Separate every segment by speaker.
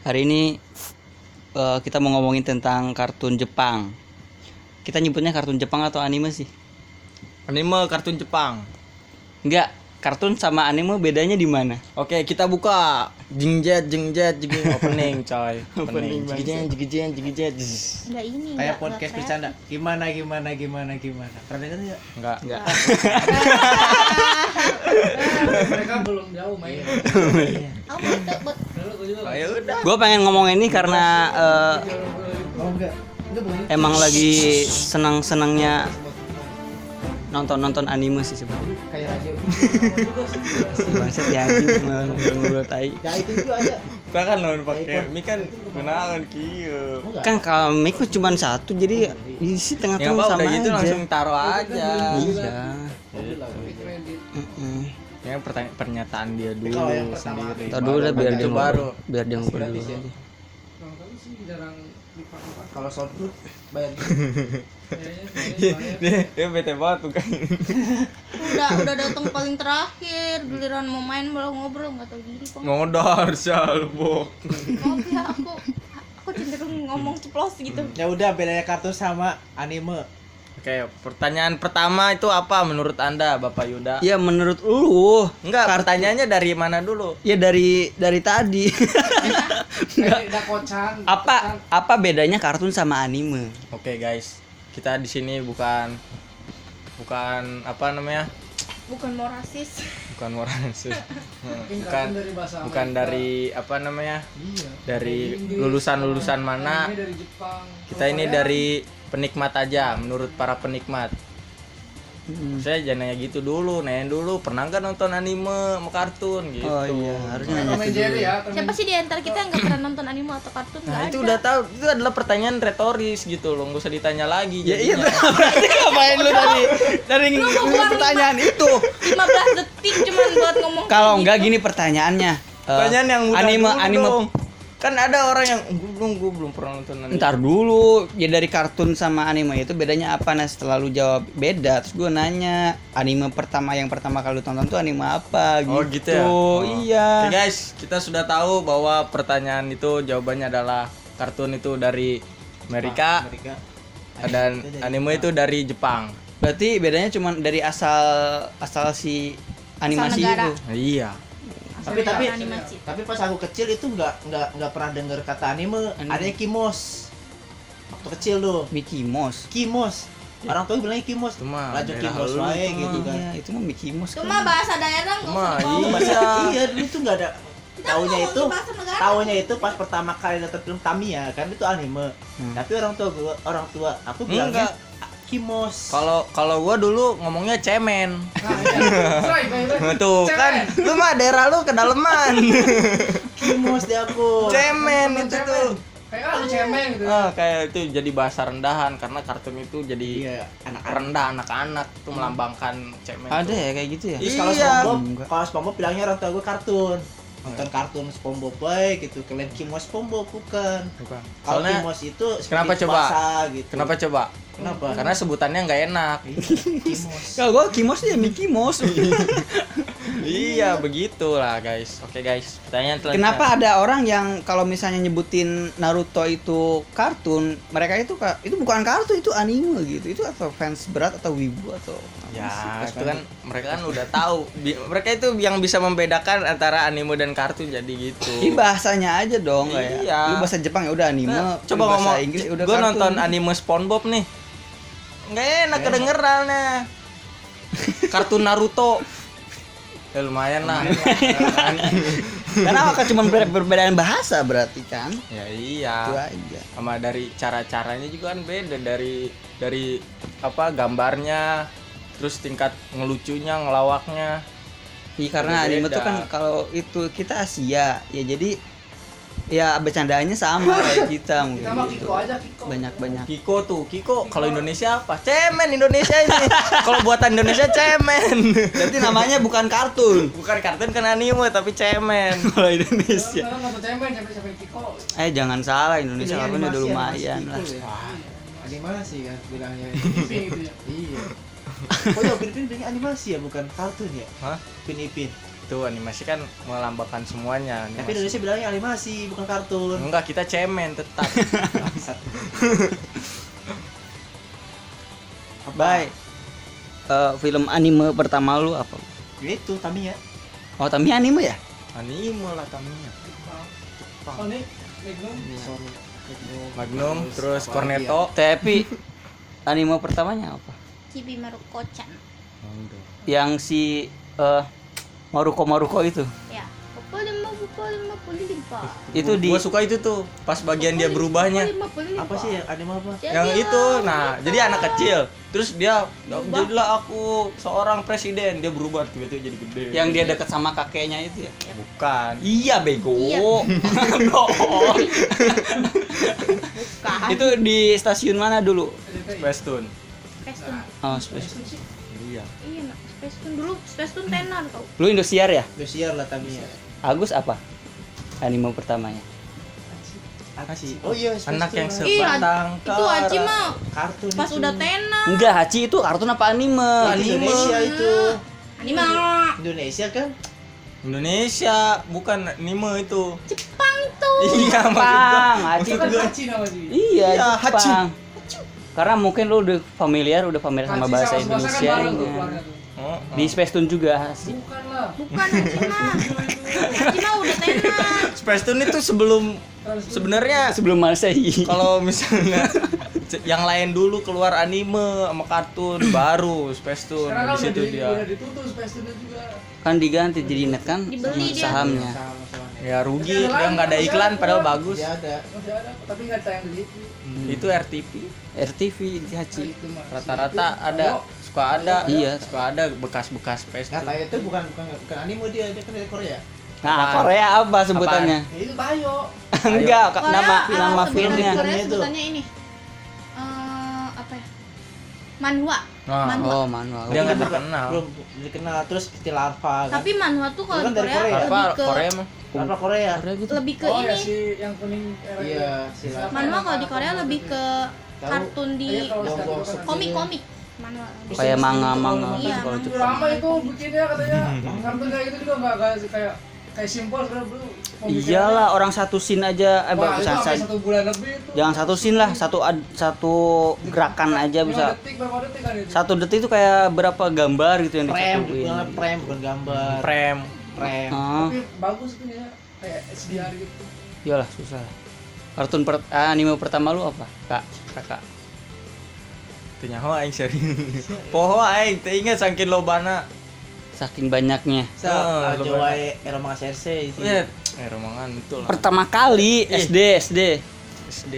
Speaker 1: Hari ini eh, kita mau ngomongin tentang kartun Jepang. Kita nyebutnya kartun Jepang atau anime sih?
Speaker 2: Anime kartun Jepang.
Speaker 1: Enggak, kartun sama anime bedanya di mana?
Speaker 2: Oke, kita buka jingjet jingjet jing opening coy.
Speaker 1: Opening.
Speaker 2: Jigijen jigijen jigijet.
Speaker 3: Enggak ini.
Speaker 4: kayak podcast bercanda gimana gimana gimana gimana pernah dengar nggak
Speaker 2: Enggak.
Speaker 1: Enggak.
Speaker 5: mereka belum jauh main
Speaker 4: Iya.
Speaker 2: Oh, ya.
Speaker 1: Gue pengen ngomong ini karena
Speaker 4: boleh
Speaker 1: emang lagi senang-senangnya nonton-nonton anime sih sebenarnya.
Speaker 4: kayak radio
Speaker 1: Bangsat ya anjing ngobrol-ngobrol tai.
Speaker 4: ya itu juga ada
Speaker 2: Kita kan lawan pakai mic kan kenalan kieu.
Speaker 1: Kan kalau mic mah cuma satu jadi isi
Speaker 2: Ya
Speaker 1: tengah-tengah
Speaker 2: apa
Speaker 1: sama
Speaker 2: udah gitu
Speaker 1: aja.
Speaker 2: langsung taruh aja.
Speaker 1: Iya.
Speaker 2: Gitu.
Speaker 5: kredit
Speaker 1: Mm-mm.
Speaker 2: Ya pertanyaan pernyataan dia dulu
Speaker 4: kalau yang pertama-
Speaker 2: sendiri.
Speaker 1: Tau dulu lah biar dia
Speaker 2: baru.
Speaker 1: ngobrol, biar dia ngobrol dulu.
Speaker 4: Gratis
Speaker 1: aja.
Speaker 5: Bang kali sih jarang dipakai
Speaker 4: kalau soundproof bayar
Speaker 5: kayaknya
Speaker 2: dia, dia bete banget tuh kan.
Speaker 3: udah udah datang paling terakhir giliran mau main malah ngobrol nggak tahu diri kok
Speaker 2: Ngodar salbok.
Speaker 3: maaf ya aku aku cenderung ngomong ceplos gitu
Speaker 4: ya udah bedanya kartun sama anime
Speaker 2: Oke, pertanyaan pertama itu apa menurut Anda, Bapak Yuda?
Speaker 1: Ya menurut lu
Speaker 2: Enggak, pertanyaannya dari mana dulu?
Speaker 1: ya dari dari tadi.
Speaker 5: udah kocan
Speaker 1: apa apa bedanya kartun sama anime?
Speaker 2: Oke, guys. Kita di sini bukan bukan apa namanya?
Speaker 3: bukan mau rasis
Speaker 2: Bukan sih.
Speaker 5: Mungkin
Speaker 2: bukan
Speaker 5: dari bahasa
Speaker 2: bukan dari apa namanya?
Speaker 5: iya
Speaker 2: Dari lulusan-lulusan mana?
Speaker 5: Ini dari Jepang
Speaker 2: Kita ini dari penikmat aja menurut para penikmat.
Speaker 1: Hmm.
Speaker 2: Saya jangan nanya gitu dulu, nanya dulu pernah nggak nonton anime sama kartun gitu.
Speaker 1: Oh iya, harusnya nanya
Speaker 5: Tom and
Speaker 1: itu
Speaker 5: Jerry
Speaker 1: dulu.
Speaker 5: ya
Speaker 3: siapa sih di antara kita yang nggak pernah nonton anime atau kartun nggak
Speaker 2: Nah
Speaker 3: ada
Speaker 2: itu udah tahu itu adalah pertanyaan retoris gitu loh nggak usah ditanya lagi
Speaker 1: Ya iya berarti ngapain lu dari dari pertanyaan itu?
Speaker 3: 15 detik cuman buat ngomong
Speaker 1: Kalau enggak
Speaker 3: gitu.
Speaker 1: gini pertanyaannya. eh,
Speaker 2: Pertanyaan yang mudah
Speaker 1: anime
Speaker 2: dulu
Speaker 1: anime
Speaker 2: dong. Kan ada orang yang gue belum gue belum pernah nonton anime
Speaker 1: Ntar dulu, ya dari kartun sama anime itu bedanya apa? Nah setelah lu jawab beda, terus gue nanya anime pertama yang pertama kali lu tonton tuh anime apa gitu?
Speaker 2: Oh gitu ya? Oh.
Speaker 1: Iya.
Speaker 2: Oke guys, kita sudah tahu bahwa pertanyaan itu jawabannya adalah kartun itu dari Amerika
Speaker 4: Amerika
Speaker 2: dan anime itu dari Jepang.
Speaker 1: Berarti bedanya cuma dari asal asal si animasi
Speaker 3: negara.
Speaker 1: itu.
Speaker 2: Iya.
Speaker 4: Tapi tapi
Speaker 3: animasi
Speaker 4: tapi pas aku kecil itu nggak nggak nggak pernah dengar kata anime.
Speaker 1: Anime.
Speaker 4: adanya kimos. Waktu kecil tuh.
Speaker 1: Mickey Mouse.
Speaker 4: kimos. Orang tua bilangnya kimos.
Speaker 2: Itu mah
Speaker 4: lanjut kimos wae
Speaker 2: itu
Speaker 4: gitu kan.
Speaker 1: Iya, itu mah Mickey Mouse.
Speaker 3: cuma
Speaker 1: kan.
Speaker 3: bahasa daerah nggak
Speaker 2: Cuma,
Speaker 3: usah
Speaker 2: iya.
Speaker 4: Bahasa, iya dulu tuh nggak ada. Taunya
Speaker 3: ngomongin
Speaker 4: itu taunya itu pas pertama kali nonton film Tamiya kan? Itu anime.
Speaker 1: Hmm.
Speaker 4: tapi orang tua gua orang tua aku bilangnya kimos
Speaker 2: Kalau kalau gua dulu ngomongnya cemen.
Speaker 5: nah iya Try, bye, bye.
Speaker 2: Tuh kan, lu mah daerah lu kedaleman.
Speaker 4: kimos deh aku
Speaker 2: cemen itu
Speaker 5: Cemen.
Speaker 2: tuh.
Speaker 5: kayak ah lu cemen gitu
Speaker 2: Ah, kayak itu jadi bahasa rendahan karena kartun itu jadi
Speaker 4: iya anak
Speaker 2: rendah anak-anak tuh melambangkan cemen.
Speaker 1: Ada
Speaker 2: tuh.
Speaker 1: ya kayak gitu ya?
Speaker 4: Terus kalau
Speaker 2: Iya.
Speaker 4: SpongeBob, kalau SpongeBob bilangnya orang tua gue kartun. Nonton kartun SpongeBob baik gitu. Kalian Kimos SpongeBob bukan.
Speaker 2: Bukan.
Speaker 4: Kalau
Speaker 2: Soalnya
Speaker 4: Kimos itu
Speaker 2: Kenapa coba?
Speaker 4: Gitu.
Speaker 2: kenapa coba?
Speaker 4: Kenapa?
Speaker 2: Karena sebutannya nggak enak.
Speaker 4: Iya, Kimos.
Speaker 1: Kalau gua Kimos ya Mickey Mouse.
Speaker 2: iya, begitulah guys. Oke guys, pertanyaan selanjutnya.
Speaker 1: Kenapa ada orang yang kalau misalnya nyebutin Naruto itu kartun, mereka itu itu bukan kartun itu anime gitu. Itu atau fans berat atau wibu atau
Speaker 2: Ya,
Speaker 1: sih?
Speaker 2: itu kan mereka kan udah tahu. Bi- Mereka itu yang bisa membedakan antara anime dan kartun jadi gitu.
Speaker 1: Ini bahasanya aja dong kayak.
Speaker 2: Iya.
Speaker 1: Lu bahasa Jepang ya udah anime.
Speaker 2: Nah, coba
Speaker 1: bahasa
Speaker 2: ngomong
Speaker 1: Inggris ya udah
Speaker 2: gue
Speaker 1: kartun.
Speaker 2: nonton anime SpongeBob nih nggak enak kedengerannya kartun Naruto ya lumayan lah
Speaker 1: Karena akan cuma ber- perbedaan bahasa berarti kan?
Speaker 2: ya
Speaker 1: Itu
Speaker 2: iya
Speaker 1: aja.
Speaker 2: sama dari cara caranya juga kan beda dari dari apa gambarnya terus tingkat ngelucunya ngelawaknya
Speaker 1: Iya karena
Speaker 2: Beda.
Speaker 1: anime tuh kan kalau itu kita Asia ya jadi ya bercandanya sama kayak kita mungkin
Speaker 5: kita
Speaker 1: gitu.
Speaker 5: Kiko aja Kiko
Speaker 1: Banyak banyak.
Speaker 2: Kiko tuh Kiko kalau Indonesia apa cemen Indonesia ini kalau buatan Indonesia cemen
Speaker 1: Berarti namanya bukan kartun.
Speaker 2: bukan kartun kan anime tapi cemen
Speaker 1: Kalau Indonesia.
Speaker 5: Cemen Kiko
Speaker 1: Eh jangan salah Indonesia kartun udah lumayan lah.
Speaker 4: animasi. Animasi kan bilangnya. Iya. Oh ya, Upin Ipin bilangnya animasi ya bukan kartun ya?
Speaker 2: Hah?
Speaker 4: Upin Ipin.
Speaker 2: itu animasi kan melambangkan semuanya.
Speaker 4: Tapi
Speaker 2: animasi.
Speaker 4: Indonesia bilangnya animasi bukan kartun.
Speaker 2: Enggak, kita cemen tetap.
Speaker 1: Baik. Eh, film anime pertama lu apa?
Speaker 4: Itu Tamiya.
Speaker 1: Oh, tapi anime ya?
Speaker 2: Anime lah Tamiya.
Speaker 5: Sonic, Magnum.
Speaker 4: Sorry.
Speaker 2: Magnum, terus Cornetto.
Speaker 1: Tapi anime pertamanya apa?
Speaker 3: Cibi Maruko-chan.
Speaker 1: Yang si eh Maruko Maruko itu.
Speaker 3: Ya.
Speaker 1: Itu di
Speaker 2: Gua suka itu tuh pas bagian dia berubahnya.
Speaker 4: Apa sih yang anime apa?
Speaker 2: Yang itu, nah, jadi anak kecil. Terus dia jadilah aku seorang presiden, dia berubah tiba-tiba jadi gede.
Speaker 1: yang dia dekat sama kakeknya itu ya.
Speaker 2: bukan.
Speaker 1: Iya bego.
Speaker 3: Iya. Bukan.
Speaker 1: itu di stasiun mana dulu?
Speaker 2: Space Tune.
Speaker 1: Oh, Space.
Speaker 2: Iya.
Speaker 3: Iya, nak. Space Tune dulu. Space Tune tenar tau.
Speaker 1: Lu Indosiar ya?
Speaker 4: Indosiar lah Tamiya.
Speaker 1: Agus apa? Anime pertamanya.
Speaker 4: Hachi. Oh iya, Space
Speaker 2: Anak yang sebatang
Speaker 3: itu Haji
Speaker 2: kara.
Speaker 3: mah
Speaker 4: kartun
Speaker 3: pas
Speaker 4: itu.
Speaker 3: udah tenar.
Speaker 1: Enggak, Hachi itu kartun apa anime?
Speaker 4: Itu Indonesia itu.
Speaker 3: Anime
Speaker 4: Indonesia kan?
Speaker 2: Indonesia, bukan anime itu.
Speaker 3: Jepang tuh.
Speaker 2: Iya.
Speaker 1: Jepang, Hachi
Speaker 5: Itu
Speaker 1: itu.
Speaker 5: Hachi nama sih.
Speaker 1: Iya,
Speaker 2: Iya,
Speaker 1: Jepang. Karena mungkin lu udah familiar, udah familiar sama bahasa
Speaker 5: sama kan
Speaker 1: Indonesia.
Speaker 5: tuh tuh.
Speaker 2: Oh,
Speaker 1: Di Space Tune juga Hachi.
Speaker 5: Bukan lah.
Speaker 3: Bukan Haji mah. Haji mah udah tenar.
Speaker 2: Space Tune itu sebelum sebenarnya
Speaker 1: Sebelum Masehi.
Speaker 2: kalau misalnya yang lain dulu keluar anime sama kartun baru Space Tune
Speaker 5: kan
Speaker 2: di situ
Speaker 5: di,
Speaker 2: dia.
Speaker 5: udah ditutup Space Tune juga.
Speaker 1: Kan diganti jadi net kan
Speaker 3: Dibeli dia.
Speaker 1: sahamnya.
Speaker 4: Sama.
Speaker 2: Ya rugi dia nggak ada iklan padahal bagus.
Speaker 4: Dia ada.
Speaker 5: Masih ada, tapi nggak tayang di TV.
Speaker 2: Itu RTP.
Speaker 1: RTV di Hachi.
Speaker 5: Itu mah.
Speaker 2: Rata-rata ada suka ada
Speaker 1: Iya.
Speaker 2: suka ada bekas-bekas Space
Speaker 4: Nggak
Speaker 2: Tune.
Speaker 4: tahu itu bukan bukan bukan anime dia, dia kan dari Korea.
Speaker 1: Nah, Korea apa sebutannya?
Speaker 5: Ya, itu Tayo.
Speaker 1: Enggak, Kak,
Speaker 3: Korea,
Speaker 1: nama nama filmnya.
Speaker 3: Korea
Speaker 4: itu.
Speaker 3: sebutannya ini. Eh, apa ya? Manhwa.
Speaker 2: Nah,
Speaker 3: manhwa.
Speaker 1: Oh, manual.
Speaker 2: Dia nggak terkenal.
Speaker 4: Belum dikenal terus istilah larva kan.
Speaker 3: Tapi manhwa tuh kalau
Speaker 4: kan dari
Speaker 3: Korea,
Speaker 4: Korea.
Speaker 2: Apa
Speaker 3: lebih ke
Speaker 2: Korea mah?
Speaker 4: larva Korea.
Speaker 1: Korea gitu.
Speaker 3: lebih ke
Speaker 5: Oh ya
Speaker 3: ini.
Speaker 5: si yang kuning era
Speaker 4: Iya, si
Speaker 3: Manhwa kalau di? Korea lebih ke kartun di
Speaker 5: Iya, kan.
Speaker 3: komik-komik. Manhwa.
Speaker 1: Kayak manga-manga
Speaker 3: Iya,
Speaker 1: gitu kalau
Speaker 3: manga.
Speaker 1: Jepang.
Speaker 5: lama itu bikinnya katanya kartun kayak gitu juga nggak nggak kayak kayak simpel
Speaker 1: Iyalah, orang satu scene aja eh
Speaker 5: Wah,
Speaker 1: bisa
Speaker 5: satu bulan lebih itu
Speaker 1: Jangan satu scene lah, satu ad- satu gerakan aja bisa.
Speaker 5: detik berapa detik kan itu
Speaker 1: Satu detik itu kayak berapa gambar gitu yang
Speaker 4: Prem,
Speaker 1: disatuin.
Speaker 4: bukan prem bukan gambar.
Speaker 2: Prem.
Speaker 4: Prem.
Speaker 1: Ah,
Speaker 5: tapi bagus tuh ya kayak SDR gitu
Speaker 1: iyalah susah. Kartun per, ah, anime pertama lu apa? Kak, kakak.
Speaker 2: Tanya ho aing serius. Poho aing teu ingat saking lobana.
Speaker 1: Saking banyaknya.
Speaker 4: Sa,
Speaker 2: Ah,
Speaker 4: aja
Speaker 2: lumayan.
Speaker 4: wae era serse itu.
Speaker 2: Eh, romangan itu lah.
Speaker 1: Pertama kali
Speaker 2: Ih.
Speaker 1: SD SD.
Speaker 2: SD.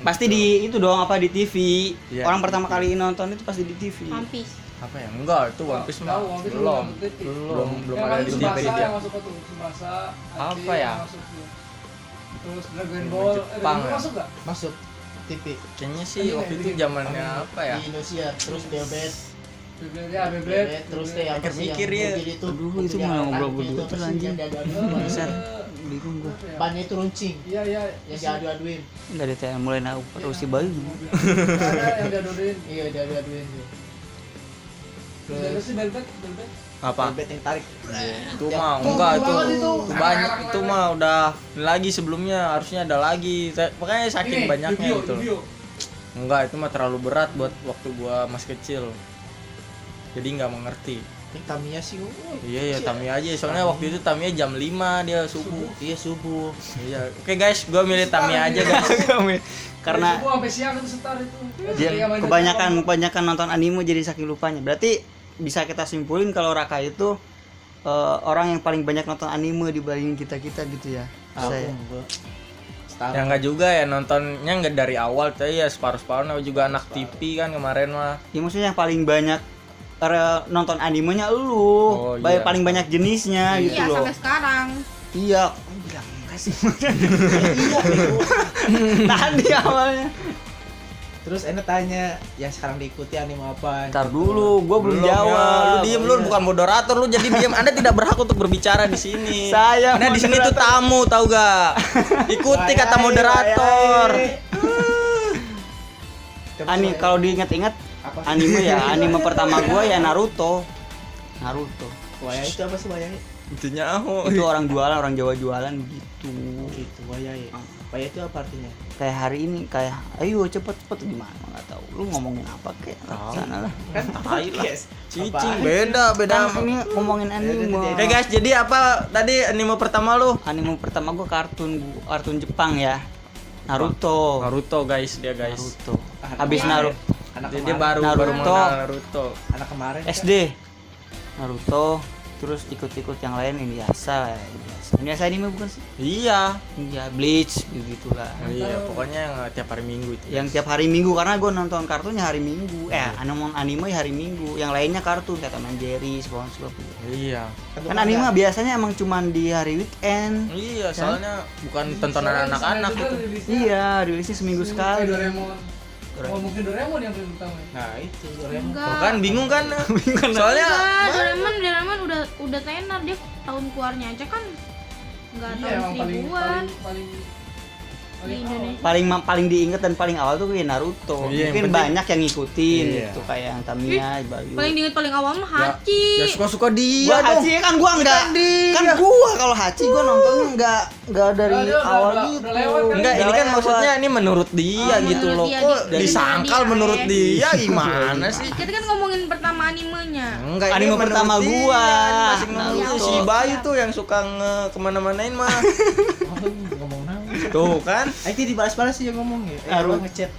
Speaker 1: Pasti di itu dong apa di TV.
Speaker 2: Iya.
Speaker 1: Orang pertama kali nonton itu pasti di TV.
Speaker 3: One Piece.
Speaker 2: apa ya? Enggak, itu One Piece mah belum.
Speaker 5: belum detik.
Speaker 2: Belum ada
Speaker 5: masuk
Speaker 2: di TV dia.
Speaker 5: yang masuk tuh Tsubasa Hachi
Speaker 2: Apa ya?
Speaker 5: terus Dragon Ball eh,
Speaker 2: Jepang ya?
Speaker 5: masuk gak?
Speaker 4: Masuk TV
Speaker 2: Kayaknya sih waktu itu zamannya apa ya?
Speaker 4: di Indonesia terus Beyblade.
Speaker 5: Beyblade ya
Speaker 4: terus teh apa
Speaker 2: Mikir-
Speaker 4: sih yang
Speaker 2: mikir ya.
Speaker 4: itu. Mobil
Speaker 1: itu
Speaker 4: yang
Speaker 1: malah ngobrol
Speaker 4: rangkanya
Speaker 1: berdua
Speaker 4: itu,
Speaker 1: tuh,
Speaker 4: terus
Speaker 1: anjing.
Speaker 4: diadu-aduin.
Speaker 1: Bingung gua.
Speaker 5: ya?
Speaker 4: Bannya itu runcing
Speaker 5: iya iya
Speaker 4: yang diadu-aduin.
Speaker 1: Enggak ada mulai nahu terus si Bayu.
Speaker 5: ada yang diadorin
Speaker 4: Iya diadu-aduin
Speaker 5: terus sih Beyblade Beyblade
Speaker 2: Apa?
Speaker 4: Yang tarik.
Speaker 2: Itu mah enggak itu.
Speaker 5: itu.
Speaker 2: Banyak itu mah udah lagi sebelumnya harusnya ada lagi. Makanya saking
Speaker 5: Ini,
Speaker 2: banyaknya itu. Enggak, itu mah terlalu berat buat waktu gua masih kecil. Jadi nggak mengerti.
Speaker 4: Ini Tamiya sih. oh,
Speaker 2: Iya ya
Speaker 4: kecil.
Speaker 2: Tamiya aja. Soalnya waktu itu Tamiya jam 5 dia subuh.
Speaker 4: Iya subuh.
Speaker 2: Iya. Oke guys, gua milih Tamiya aja guys.
Speaker 1: Karena
Speaker 5: subuh sampai siang itu setar itu
Speaker 1: dia
Speaker 5: Ketika main
Speaker 1: kebanyakan kebanyakan nonton anime jadi saking lupanya. Berarti bisa kita simpulin kalau Raka itu eh, orang yang paling banyak nonton anime dibanding kita kita gitu ya. Saya.
Speaker 4: Star.
Speaker 2: Ya enggak juga ya nontonnya enggak dari awal tapi ya separuh-separuh namanya juga anak TV kan kemarin mah.
Speaker 1: Ya maksudnya yang paling banyak nonton animenya lu.
Speaker 2: Oh, iya.
Speaker 1: Paling banyak jenisnya gitu
Speaker 3: Iya,
Speaker 1: loh.
Speaker 3: sampai sekarang.
Speaker 1: Iya, kamu bilang enggak sih.
Speaker 4: Iya.
Speaker 1: Tadi awalnya.
Speaker 4: Terus enak tanya yang sekarang diikuti anime apa?
Speaker 1: Ntar dulu, gua belum,
Speaker 2: ya.
Speaker 1: jawab.
Speaker 2: Lu diem lu bukan moderator lu jadi diem. Anda tidak berhak untuk berbicara di sini.
Speaker 1: Saya
Speaker 2: Anda di sini tuh tamu tahu gak? Ikuti kata moderator.
Speaker 4: Terus
Speaker 1: Ani kalau diinget-inget
Speaker 4: Apa? Sih?
Speaker 1: anime ya, anime pertama gua ya Naruto. Naruto.
Speaker 4: Wayai itu apa sih wayai?
Speaker 2: intinya oh
Speaker 1: itu orang jualan orang Jawa jualan gitu.
Speaker 4: Gitu waya ya waya itu apa artinya?
Speaker 1: Kayak hari ini kayak ayo cepet cepet gimana nggak tahu. Lu ngomongin apa kek?
Speaker 2: Tahu.
Speaker 1: sana lah.
Speaker 4: Kan tai lah.
Speaker 2: Cicing. Beda beda.
Speaker 1: Kan ini ngomongin anime.
Speaker 2: Oke guys, jadi apa tadi anime pertama lu?
Speaker 1: anime pertama gua kartun kartun Jepang ya. Naruto.
Speaker 2: Naruto guys, dia guys.
Speaker 1: Naruto. Habis Naruto
Speaker 4: anak
Speaker 2: Jadi dia
Speaker 4: kemarin
Speaker 2: baru
Speaker 1: Naruto.
Speaker 2: baru mengenal Naruto.
Speaker 4: anak kemarin kan?
Speaker 1: SD Naruto terus ikut-ikut yang lain ini biasa lah ini biasa ini biasa anime bukan sih
Speaker 2: Iya.
Speaker 1: iya Bleach begitulah
Speaker 2: Iya, pokoknya yang tiap hari Minggu itu.
Speaker 1: yang tiap hari Minggu karena gue nonton kartunnya hari Minggu eh anime anime hari Minggu yang lainnya kartun kayak Tom Jerry SpongeBob gitu.
Speaker 2: Iya.
Speaker 1: kan anime biasanya emang cuman di hari weekend
Speaker 2: Iya, soalnya bukan tontonan anak-anak
Speaker 5: Juga
Speaker 2: itu.
Speaker 5: rilisnya
Speaker 1: iya rilisnya seminggu
Speaker 5: kayak
Speaker 1: sekali
Speaker 5: Doraemon oh mungkin Doraemon yang paling pertama ya?
Speaker 4: nah itu Doraemon
Speaker 3: Enggak.
Speaker 2: Tuh kan bingung kan? Soalnya
Speaker 3: Enggak, Doraemon, Doraemon udah udah tenar dia tahun keluarnya aja kan enggak
Speaker 5: iya
Speaker 3: tahun seribuan
Speaker 5: paling paling paling.
Speaker 1: Paling paling diinget dan paling awal tuh kayak Naruto
Speaker 2: Iya, yang
Speaker 1: mungkin
Speaker 2: penting-
Speaker 1: banyak yang ngikutin
Speaker 2: Iya.
Speaker 1: gitu kayak yang Tamiya Bayu
Speaker 3: Paling diinget paling awal mah Hachi.
Speaker 2: ya suka-suka
Speaker 1: gua
Speaker 2: dia dong.
Speaker 1: Hachi kan gua enggak kan gua kalau Hachi gua nontonnya enggak enggak dari
Speaker 5: dia udah-
Speaker 1: awal
Speaker 5: udah-
Speaker 1: gitu
Speaker 5: udah lewat kan?
Speaker 2: Enggak, ini kan
Speaker 1: lewat.
Speaker 2: maksudnya ini menurut dia
Speaker 3: Oh,
Speaker 2: gitu
Speaker 3: menurut
Speaker 2: loh.
Speaker 3: dia,
Speaker 2: Kok
Speaker 3: di-
Speaker 2: disangkal
Speaker 3: dia,
Speaker 2: menurut
Speaker 3: ya.
Speaker 2: dia gimana sih?
Speaker 3: Kita kan ngomongin pertama animenya.
Speaker 2: Enggak,
Speaker 1: Anime pertama
Speaker 2: dia,
Speaker 1: gua,
Speaker 2: si Bayu tuh yang suka nge
Speaker 4: ke mana-manain mah.
Speaker 2: tuh kan.
Speaker 4: Ah, itu dibalas-balas sih yang ngomong ya eh,
Speaker 1: Naruto.
Speaker 4: ngechat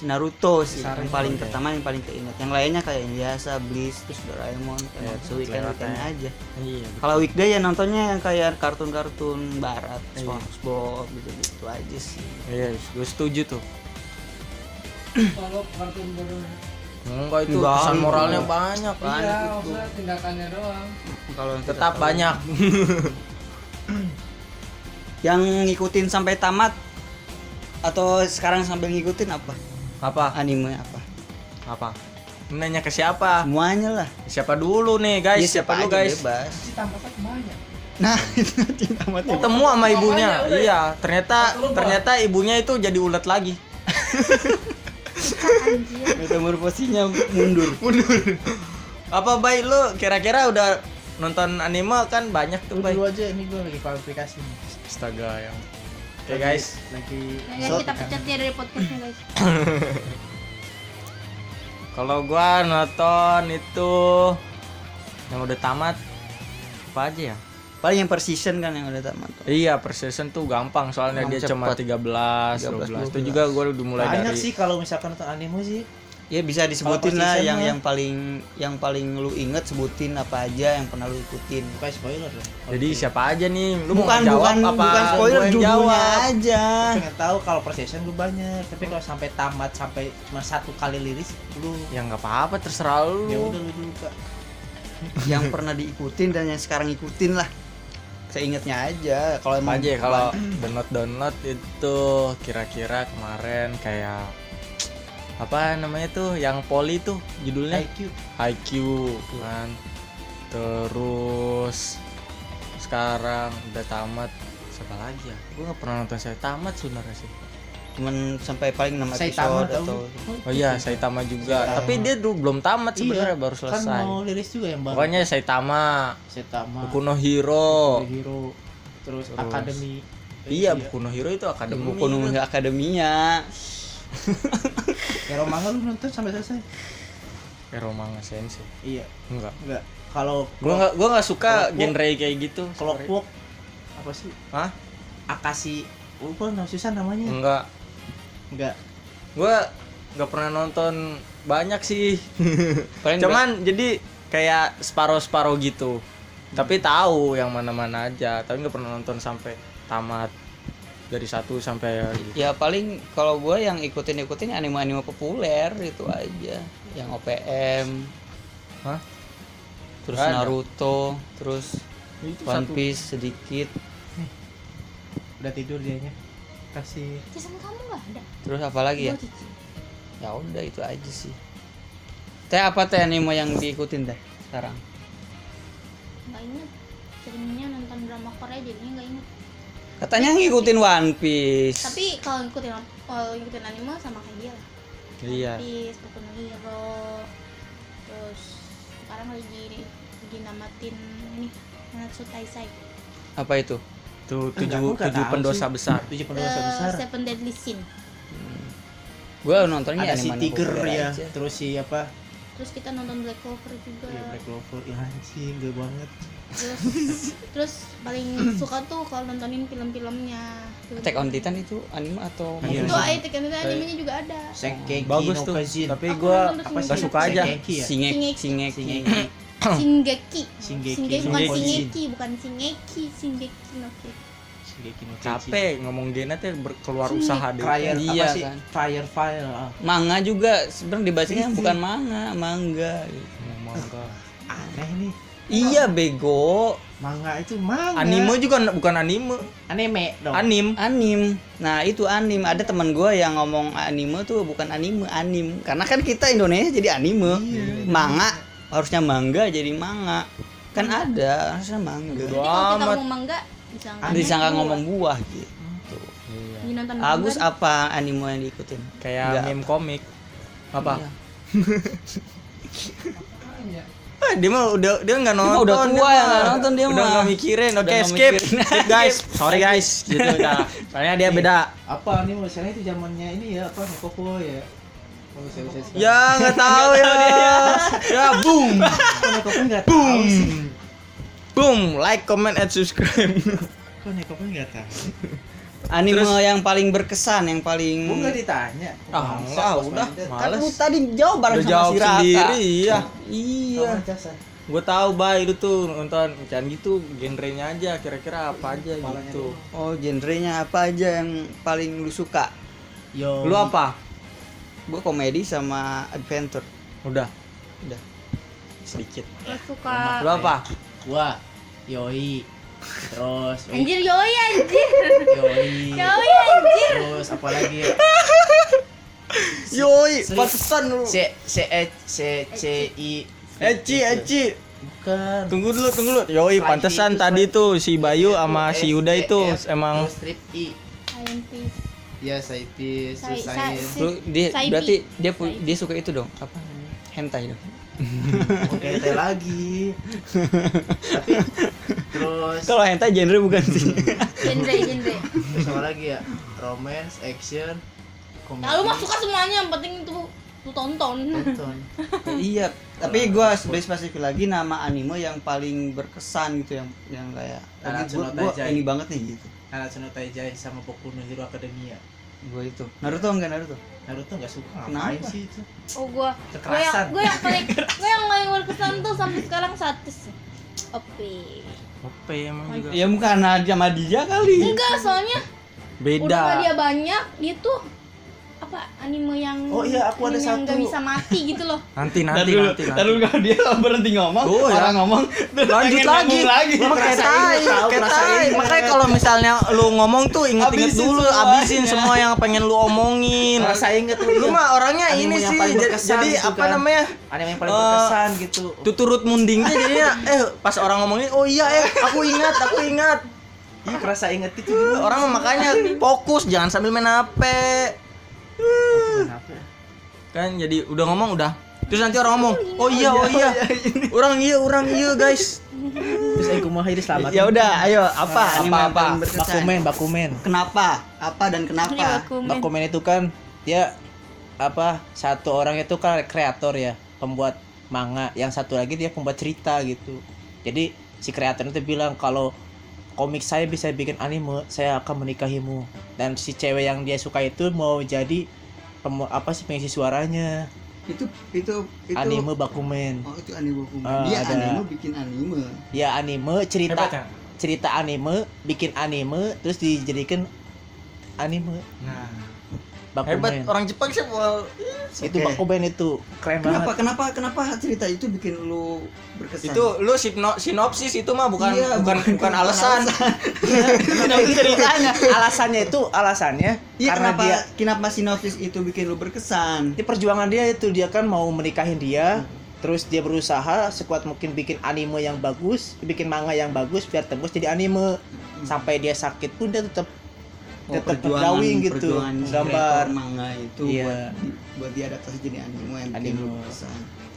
Speaker 1: Naruto sih yang paling
Speaker 2: ya.
Speaker 1: pertama yang paling keinget yang lainnya kayak yang biasa Bleach terus Doraemon
Speaker 2: Ya,
Speaker 1: kayak
Speaker 2: itu
Speaker 1: weekend weekend
Speaker 2: aja. Iya.
Speaker 1: kalau weekday ya nontonnya yang kayak kartun-kartun barat
Speaker 2: Iya.
Speaker 1: SpongeBob gitu gitu aja sih
Speaker 2: Iya, gue setuju tuh.
Speaker 5: kalau kartun baru
Speaker 2: Enggak itu
Speaker 1: Enggak,
Speaker 2: pesan moralnya banyak.
Speaker 1: Banyak
Speaker 5: iya
Speaker 1: itu.
Speaker 5: maksudnya tindakannya doang
Speaker 1: kalau yang
Speaker 2: Tetap banyak.
Speaker 1: yang ngikutin sampai tamat atau sekarang sambil ngikutin apa
Speaker 2: Apa?
Speaker 1: anime apa
Speaker 2: Apa? Nanya ke siapa?
Speaker 1: semuanya lah
Speaker 2: Siapa dulu nih, guys?
Speaker 1: Ya,
Speaker 2: siapa dulu,
Speaker 1: aja
Speaker 2: guys?
Speaker 1: bebas nah itu nanti tamat itu.
Speaker 2: Ketemu sama ibunya.
Speaker 5: Udah.
Speaker 2: Iya, ternyata ternyata ibunya itu jadi ulet lagi.
Speaker 3: Anjir.
Speaker 1: metamorfosinya mundur
Speaker 2: Mundur. Apa baik lu kira-kira udah nonton anime kan banyak tuh baik.
Speaker 4: dulu aja ini gua lagi kualifikasi nih.
Speaker 2: Astaga yang. Oke guys,
Speaker 4: lagi
Speaker 3: Ya, guys, kita pecat dia dari podcastnya guys.
Speaker 2: kalau gua nonton itu yang udah tamat apa aja ya?
Speaker 1: paling yang per season kan yang udah tamat
Speaker 2: Iya, per season tuh gampang soalnya
Speaker 1: Gampang
Speaker 2: dia cuma
Speaker 1: cepet.
Speaker 2: 13, 12. Itu juga gua udah mulai
Speaker 4: banyak
Speaker 2: dari
Speaker 4: sih kalau misalkan nonton anime sih
Speaker 1: ya bisa disebutin lah yang yang paling yang paling lu inget sebutin apa aja yang pernah lu ikutin.
Speaker 4: Bukan spoiler
Speaker 2: Jadi siapa aja nih? Lu
Speaker 1: bukan
Speaker 2: mau jawab
Speaker 1: bukan
Speaker 2: apa?
Speaker 1: bukan spoiler judulnya aja.
Speaker 4: Pengen tahu kalau per season gue banyak. Tapi kalau sampai tamat sampai cuma satu kali liris lu
Speaker 2: Ya nggak apa-apa, terserah lu.
Speaker 4: ya udah lu dulu kak.
Speaker 1: Yang pernah diikutin dan yang sekarang ikutin lah. Seingetnya aja kalau emang
Speaker 2: aja ya, kalau download download itu kira-kira kemarin kayak apa namanya tuh yang poli tuh judulnya?
Speaker 4: IQ
Speaker 2: IQ kan. Terus sekarang udah tamat. Siapa lagi ya? Gue nggak pernah nonton saya tamat sebenarnya sih.
Speaker 1: Cuman sampai paling 6
Speaker 4: Saitama
Speaker 1: episode
Speaker 4: tahu.
Speaker 1: Atau
Speaker 2: oh iya Saitama juga. Tapi dia dulu belum tamat sebenarnya baru
Speaker 4: kan
Speaker 2: selesai.
Speaker 4: mau liris juga yang baru.
Speaker 2: Pokoknya Saitama.
Speaker 4: Saitama.
Speaker 2: Boku no Hero.
Speaker 4: Hero. Terus,
Speaker 2: Terus.
Speaker 4: Academy
Speaker 2: iya Boku no Hero itu akademi.
Speaker 1: Buku nunggu akademinya
Speaker 4: Hero manga lu nonton sampai selesai.
Speaker 2: Hero manga sensei
Speaker 4: iya.
Speaker 2: Enggak.
Speaker 4: Enggak. Kalau
Speaker 2: gua nggak gua nggak suka
Speaker 4: gua-
Speaker 2: genre kayak gitu
Speaker 4: kalau. Clockwork apa sih?
Speaker 2: Hah?
Speaker 4: Akashi lupa nama susah namanya.
Speaker 2: Enggak.
Speaker 4: Enggak.
Speaker 2: Gua nggak pernah nonton banyak sih.
Speaker 1: Paling
Speaker 2: cuman jadi kayak separuh gitu. Tapi tahu yang mana mana aja. Tapi nggak pernah nonton sampai tamat dari satu sampai
Speaker 1: ya paling kalau gue yang ikutin ikutin anime anime populer itu aja yang OPM
Speaker 2: Hah?
Speaker 1: terus
Speaker 2: ada.
Speaker 1: Naruto terus
Speaker 2: itu
Speaker 1: One
Speaker 2: satu
Speaker 1: Piece sedikit
Speaker 4: udah tidur dianya kasih
Speaker 3: kamu nggak ada?
Speaker 1: terus apa lagi ya
Speaker 3: cici.
Speaker 1: ya udah itu aja sih teh apa teh anime yang diikutin teh sekarang
Speaker 3: Nggak inget. Seringnya nonton drama Korea jadinya nggak inget.
Speaker 1: Katanya ngikutin One Piece
Speaker 3: Tapi kalau ngikutin kalau ngikutin anime sama kayak dia lah.
Speaker 2: iya
Speaker 3: One Piece, Boku no Hero, terus sekarang lagi lagi namatin ini Nanatsu Taisai
Speaker 1: Apa itu?
Speaker 2: Tuh
Speaker 4: Enggak,
Speaker 2: tujuh
Speaker 4: aku nggak
Speaker 2: tujuh pendosa
Speaker 4: sih.
Speaker 2: besar.
Speaker 4: tujuh pendosa
Speaker 3: Eh,
Speaker 4: besar
Speaker 3: Seven Deadly Sin
Speaker 1: Gua nontonnya
Speaker 4: ada si tiger ya
Speaker 1: aja.
Speaker 4: terus si apa
Speaker 3: terus kita nonton Black Clover juga
Speaker 4: ya, Black Clover ya anjing gak banget
Speaker 3: terus terus paling suka tuh kalau nontonin film-filmnya Film-
Speaker 1: Attack on Titan itu anime atau
Speaker 4: Iya.
Speaker 3: itu Attack on Titan animenya juga ada
Speaker 4: Senkeki
Speaker 2: Bagus
Speaker 4: no
Speaker 2: tuh.
Speaker 4: Kajin
Speaker 2: Tapi nggak
Speaker 3: Shingeki.
Speaker 2: suka aja.
Speaker 4: Shingeki ya
Speaker 1: Shingeki
Speaker 3: Shingeki.
Speaker 1: Shingeki.
Speaker 4: Shingeki
Speaker 3: bukan
Speaker 2: Shingeki.
Speaker 3: Shingeki bukan Shingeki Shingeki no.
Speaker 2: Capek ngomong Gena teh berkeluar
Speaker 3: Sini.
Speaker 2: usaha deh.
Speaker 4: Fire
Speaker 1: Iya,
Speaker 4: apa sih
Speaker 1: kan.
Speaker 4: Firefly ah.
Speaker 1: Manga juga sebenarnya dibacanya bukan manga, manga. gitu.
Speaker 2: Enggak.
Speaker 4: aneh nih
Speaker 1: Iya bego,
Speaker 4: manga itu manga
Speaker 2: Anime juga bukan anime.
Speaker 4: anime dong
Speaker 2: Anim.
Speaker 1: anim. Nah itu anim. Ada teman gua yang ngomong anime tuh bukan anime, anim. Karena kan kita Indonesia jadi anime. Manga harusnya manga jadi manga. Kan ada harusnya manga.
Speaker 3: Jadi kalau kita ngomong manga disangka
Speaker 1: Disangka ngomong buah gitu.
Speaker 3: Nonton
Speaker 1: Agus
Speaker 3: manga.
Speaker 1: apa anime yang diikutin?
Speaker 2: Kayak
Speaker 1: Enggak.
Speaker 2: meme komik. Apa?
Speaker 1: Iya.
Speaker 5: Iya.
Speaker 2: Ah, dia mah udah dia nggak
Speaker 1: mah
Speaker 2: nonton.
Speaker 1: udah tua
Speaker 2: mah.
Speaker 1: yang nggak nonton dia
Speaker 2: Udah
Speaker 1: mah.
Speaker 2: nggak mikirin.
Speaker 1: Udah
Speaker 2: Oke,
Speaker 1: nggak
Speaker 2: skip. Skip, guys. Sorry guys. Gitu dah. Soalnya dia beda.
Speaker 4: apa nih misalnya itu zamannya ini ya apa Nekoko ya oh sekarang.
Speaker 2: Ya nggak tahu ya. Ya boom.
Speaker 4: sih
Speaker 2: Boom. Like, comment, and subscribe.
Speaker 4: kok Nekoko nggak tahu
Speaker 1: Anime
Speaker 2: Terus-
Speaker 1: yang paling berkesan, yang paling
Speaker 4: gua nggak ditanya
Speaker 2: Ah, enggak, udah.
Speaker 1: Kan lu tadi jawab bareng
Speaker 2: Udah
Speaker 1: sama
Speaker 2: jawab
Speaker 1: si Raka.
Speaker 2: sendiri, iya.
Speaker 1: Iya.
Speaker 2: Gue tahu bay itu tuh nonton jangan gitu genrenya aja kira-kira apa aja
Speaker 4: Kepalanya
Speaker 2: gitu.
Speaker 1: Oh, genrenya apa aja yang paling lu suka?
Speaker 4: Yo
Speaker 2: Lu apa?
Speaker 1: Gua komedi sama adventure.
Speaker 2: Udah
Speaker 1: Udah.
Speaker 2: sedikit.
Speaker 3: Gua suka
Speaker 2: Lu apa?
Speaker 4: gua Yoi terus
Speaker 3: Anjir yoi anjir
Speaker 4: Yoi
Speaker 3: Yoi anjir
Speaker 4: terus apa lagi ya
Speaker 2: Yoi, pantesan lu.
Speaker 4: C C E C C I
Speaker 2: Eci, Eci.
Speaker 4: bukan
Speaker 2: Tunggu dulu, tunggu dulu. Yoi, pantesan
Speaker 4: itu,
Speaker 2: tadi tuh si Bayu sama si
Speaker 4: S,
Speaker 2: Yuda
Speaker 4: E,
Speaker 2: itu
Speaker 4: F,
Speaker 2: emang
Speaker 4: strip I ya saipis
Speaker 3: Sai-
Speaker 4: terus
Speaker 3: sai-
Speaker 4: sain
Speaker 1: Lu dia
Speaker 3: Saibi.
Speaker 1: berarti dia dia suka itu dong. Apa? Hentai dong.
Speaker 4: oke teh lagi tapi terus
Speaker 1: Kalau hentai genre bukan sih.
Speaker 3: genre genre
Speaker 4: terus apa lagi ya romance action komedi
Speaker 3: Nah lu mah suka semuanya yang penting itu lu tonton
Speaker 4: tonton
Speaker 1: iya, tapi gua lebih spesifik lagi nama anime yang paling berkesan gitu yang yang kayak
Speaker 4: Nanatsu
Speaker 1: gua,
Speaker 4: no
Speaker 1: gua
Speaker 4: Taizai.
Speaker 1: ini banget nih gitu.
Speaker 4: Nanatsu no Taizai sama Boku no Hero Academia
Speaker 1: Gua itu. Naruto enggak Naruto?
Speaker 4: Naruto nggak suka
Speaker 1: Kenapa?
Speaker 4: ngapain sih itu
Speaker 3: oh gua gua yang gua yang paling gua yang paling berkesan tuh sampai sekarang satu sih oke
Speaker 2: Ope emang juga.
Speaker 1: Ya bukan sama dia kali.
Speaker 3: enggak soalnya udah
Speaker 2: Beda.
Speaker 3: mah dia banyak dia tuh apa anime yang
Speaker 4: Oh iya, aku ada
Speaker 3: anime yang
Speaker 4: satu.
Speaker 3: nggak bisa mati gitu loh
Speaker 2: Nanti nanti
Speaker 1: dulu,
Speaker 2: nanti.
Speaker 1: dulu kalau dia berhenti ngomong,
Speaker 2: Oh, ya.
Speaker 1: orang ngomong, terus
Speaker 2: Lanjut
Speaker 1: pengen
Speaker 2: lagi.
Speaker 1: lagi.
Speaker 2: Emang kayak
Speaker 4: Ngerasain,
Speaker 2: tai,
Speaker 4: tahu,
Speaker 2: kayak
Speaker 4: ngerasain.
Speaker 2: tai. Makanya kalau misalnya lu ngomong tuh inget-inget dulu,
Speaker 1: semuanya.
Speaker 2: abisin semua yang pengen lu omongin.
Speaker 4: Rasa inget tuh
Speaker 2: Lu mah orangnya
Speaker 4: Anime
Speaker 2: ini
Speaker 4: yang
Speaker 2: sih,
Speaker 4: paling
Speaker 2: jadi,
Speaker 4: berkesan
Speaker 2: jadi
Speaker 4: gitu
Speaker 2: apa
Speaker 4: kan.
Speaker 2: namanya?
Speaker 4: anime yang paling
Speaker 2: Eh,
Speaker 4: berkesan gitu
Speaker 2: Tuturut mundingnya jadinya eh pas orang ngomongin oh iya eh aku ingat aku ingat
Speaker 4: Ih, kerasa inget itu
Speaker 2: orang mah makanya fokus jangan sambil main HP? Kan jadi udah ngomong udah terus nanti orang ngomong oh iya oh iya orang iya orang iya guys
Speaker 4: Terus aku mau jadi selamat.
Speaker 1: Ya udah, ayo apa
Speaker 2: apa?
Speaker 1: berkesan?
Speaker 4: Bakumen, Bakumen.
Speaker 1: Kenapa? Apa dan kenapa?
Speaker 3: Bakumen.
Speaker 4: Bakumen itu kan dia apa satu orang itu kan kreator ya, pembuat manga, yang satu lagi dia pembuat cerita gitu. Jadi si kreator itu bilang kalau komik saya bisa bikin anime, saya akan menikahimu. Dan si cewek yang dia suka itu mau jadi apa sih pengisi suaranya
Speaker 1: Itu itu itu
Speaker 4: anime Bakumen.
Speaker 1: Oh, itu anime Bakumen.
Speaker 4: Ah,
Speaker 1: Dia
Speaker 4: ada.
Speaker 1: anime bikin anime.
Speaker 4: Ya anime cerita
Speaker 2: Hebat ya?
Speaker 4: cerita anime bikin anime terus dijadikan anime
Speaker 2: nah
Speaker 4: Bakumen.
Speaker 2: hebat orang Jepang sih mau
Speaker 4: Itu
Speaker 1: Oke.
Speaker 4: Bakumen itu keren
Speaker 1: Kenapa?
Speaker 4: banget.
Speaker 1: Kenapa? Kenapa cerita itu bikin lu berkesan?
Speaker 2: itu lu sipno, sinopsis itu mah bukan
Speaker 1: Iya,
Speaker 2: bukan bukan alasan
Speaker 1: Sinopsis ceritanya.
Speaker 4: alasannya itu alasannya
Speaker 1: Iya
Speaker 4: karena
Speaker 1: kenapa
Speaker 4: dia
Speaker 1: kenapa sinopsis itu bikin lu berkesan?
Speaker 4: di perjuangan dia itu dia kan mau menikahin dia terus dia berusaha sekuat mungkin bikin anime yang bagus bikin manga yang bagus biar tembus jadi anime sampai dia sakit pun dia tetap tetap
Speaker 1: perjuangan-
Speaker 4: drawing gitu gambar
Speaker 1: manga itu
Speaker 4: Iya.
Speaker 1: buat di- buat diadaptasi jadi anime yang
Speaker 4: Anime.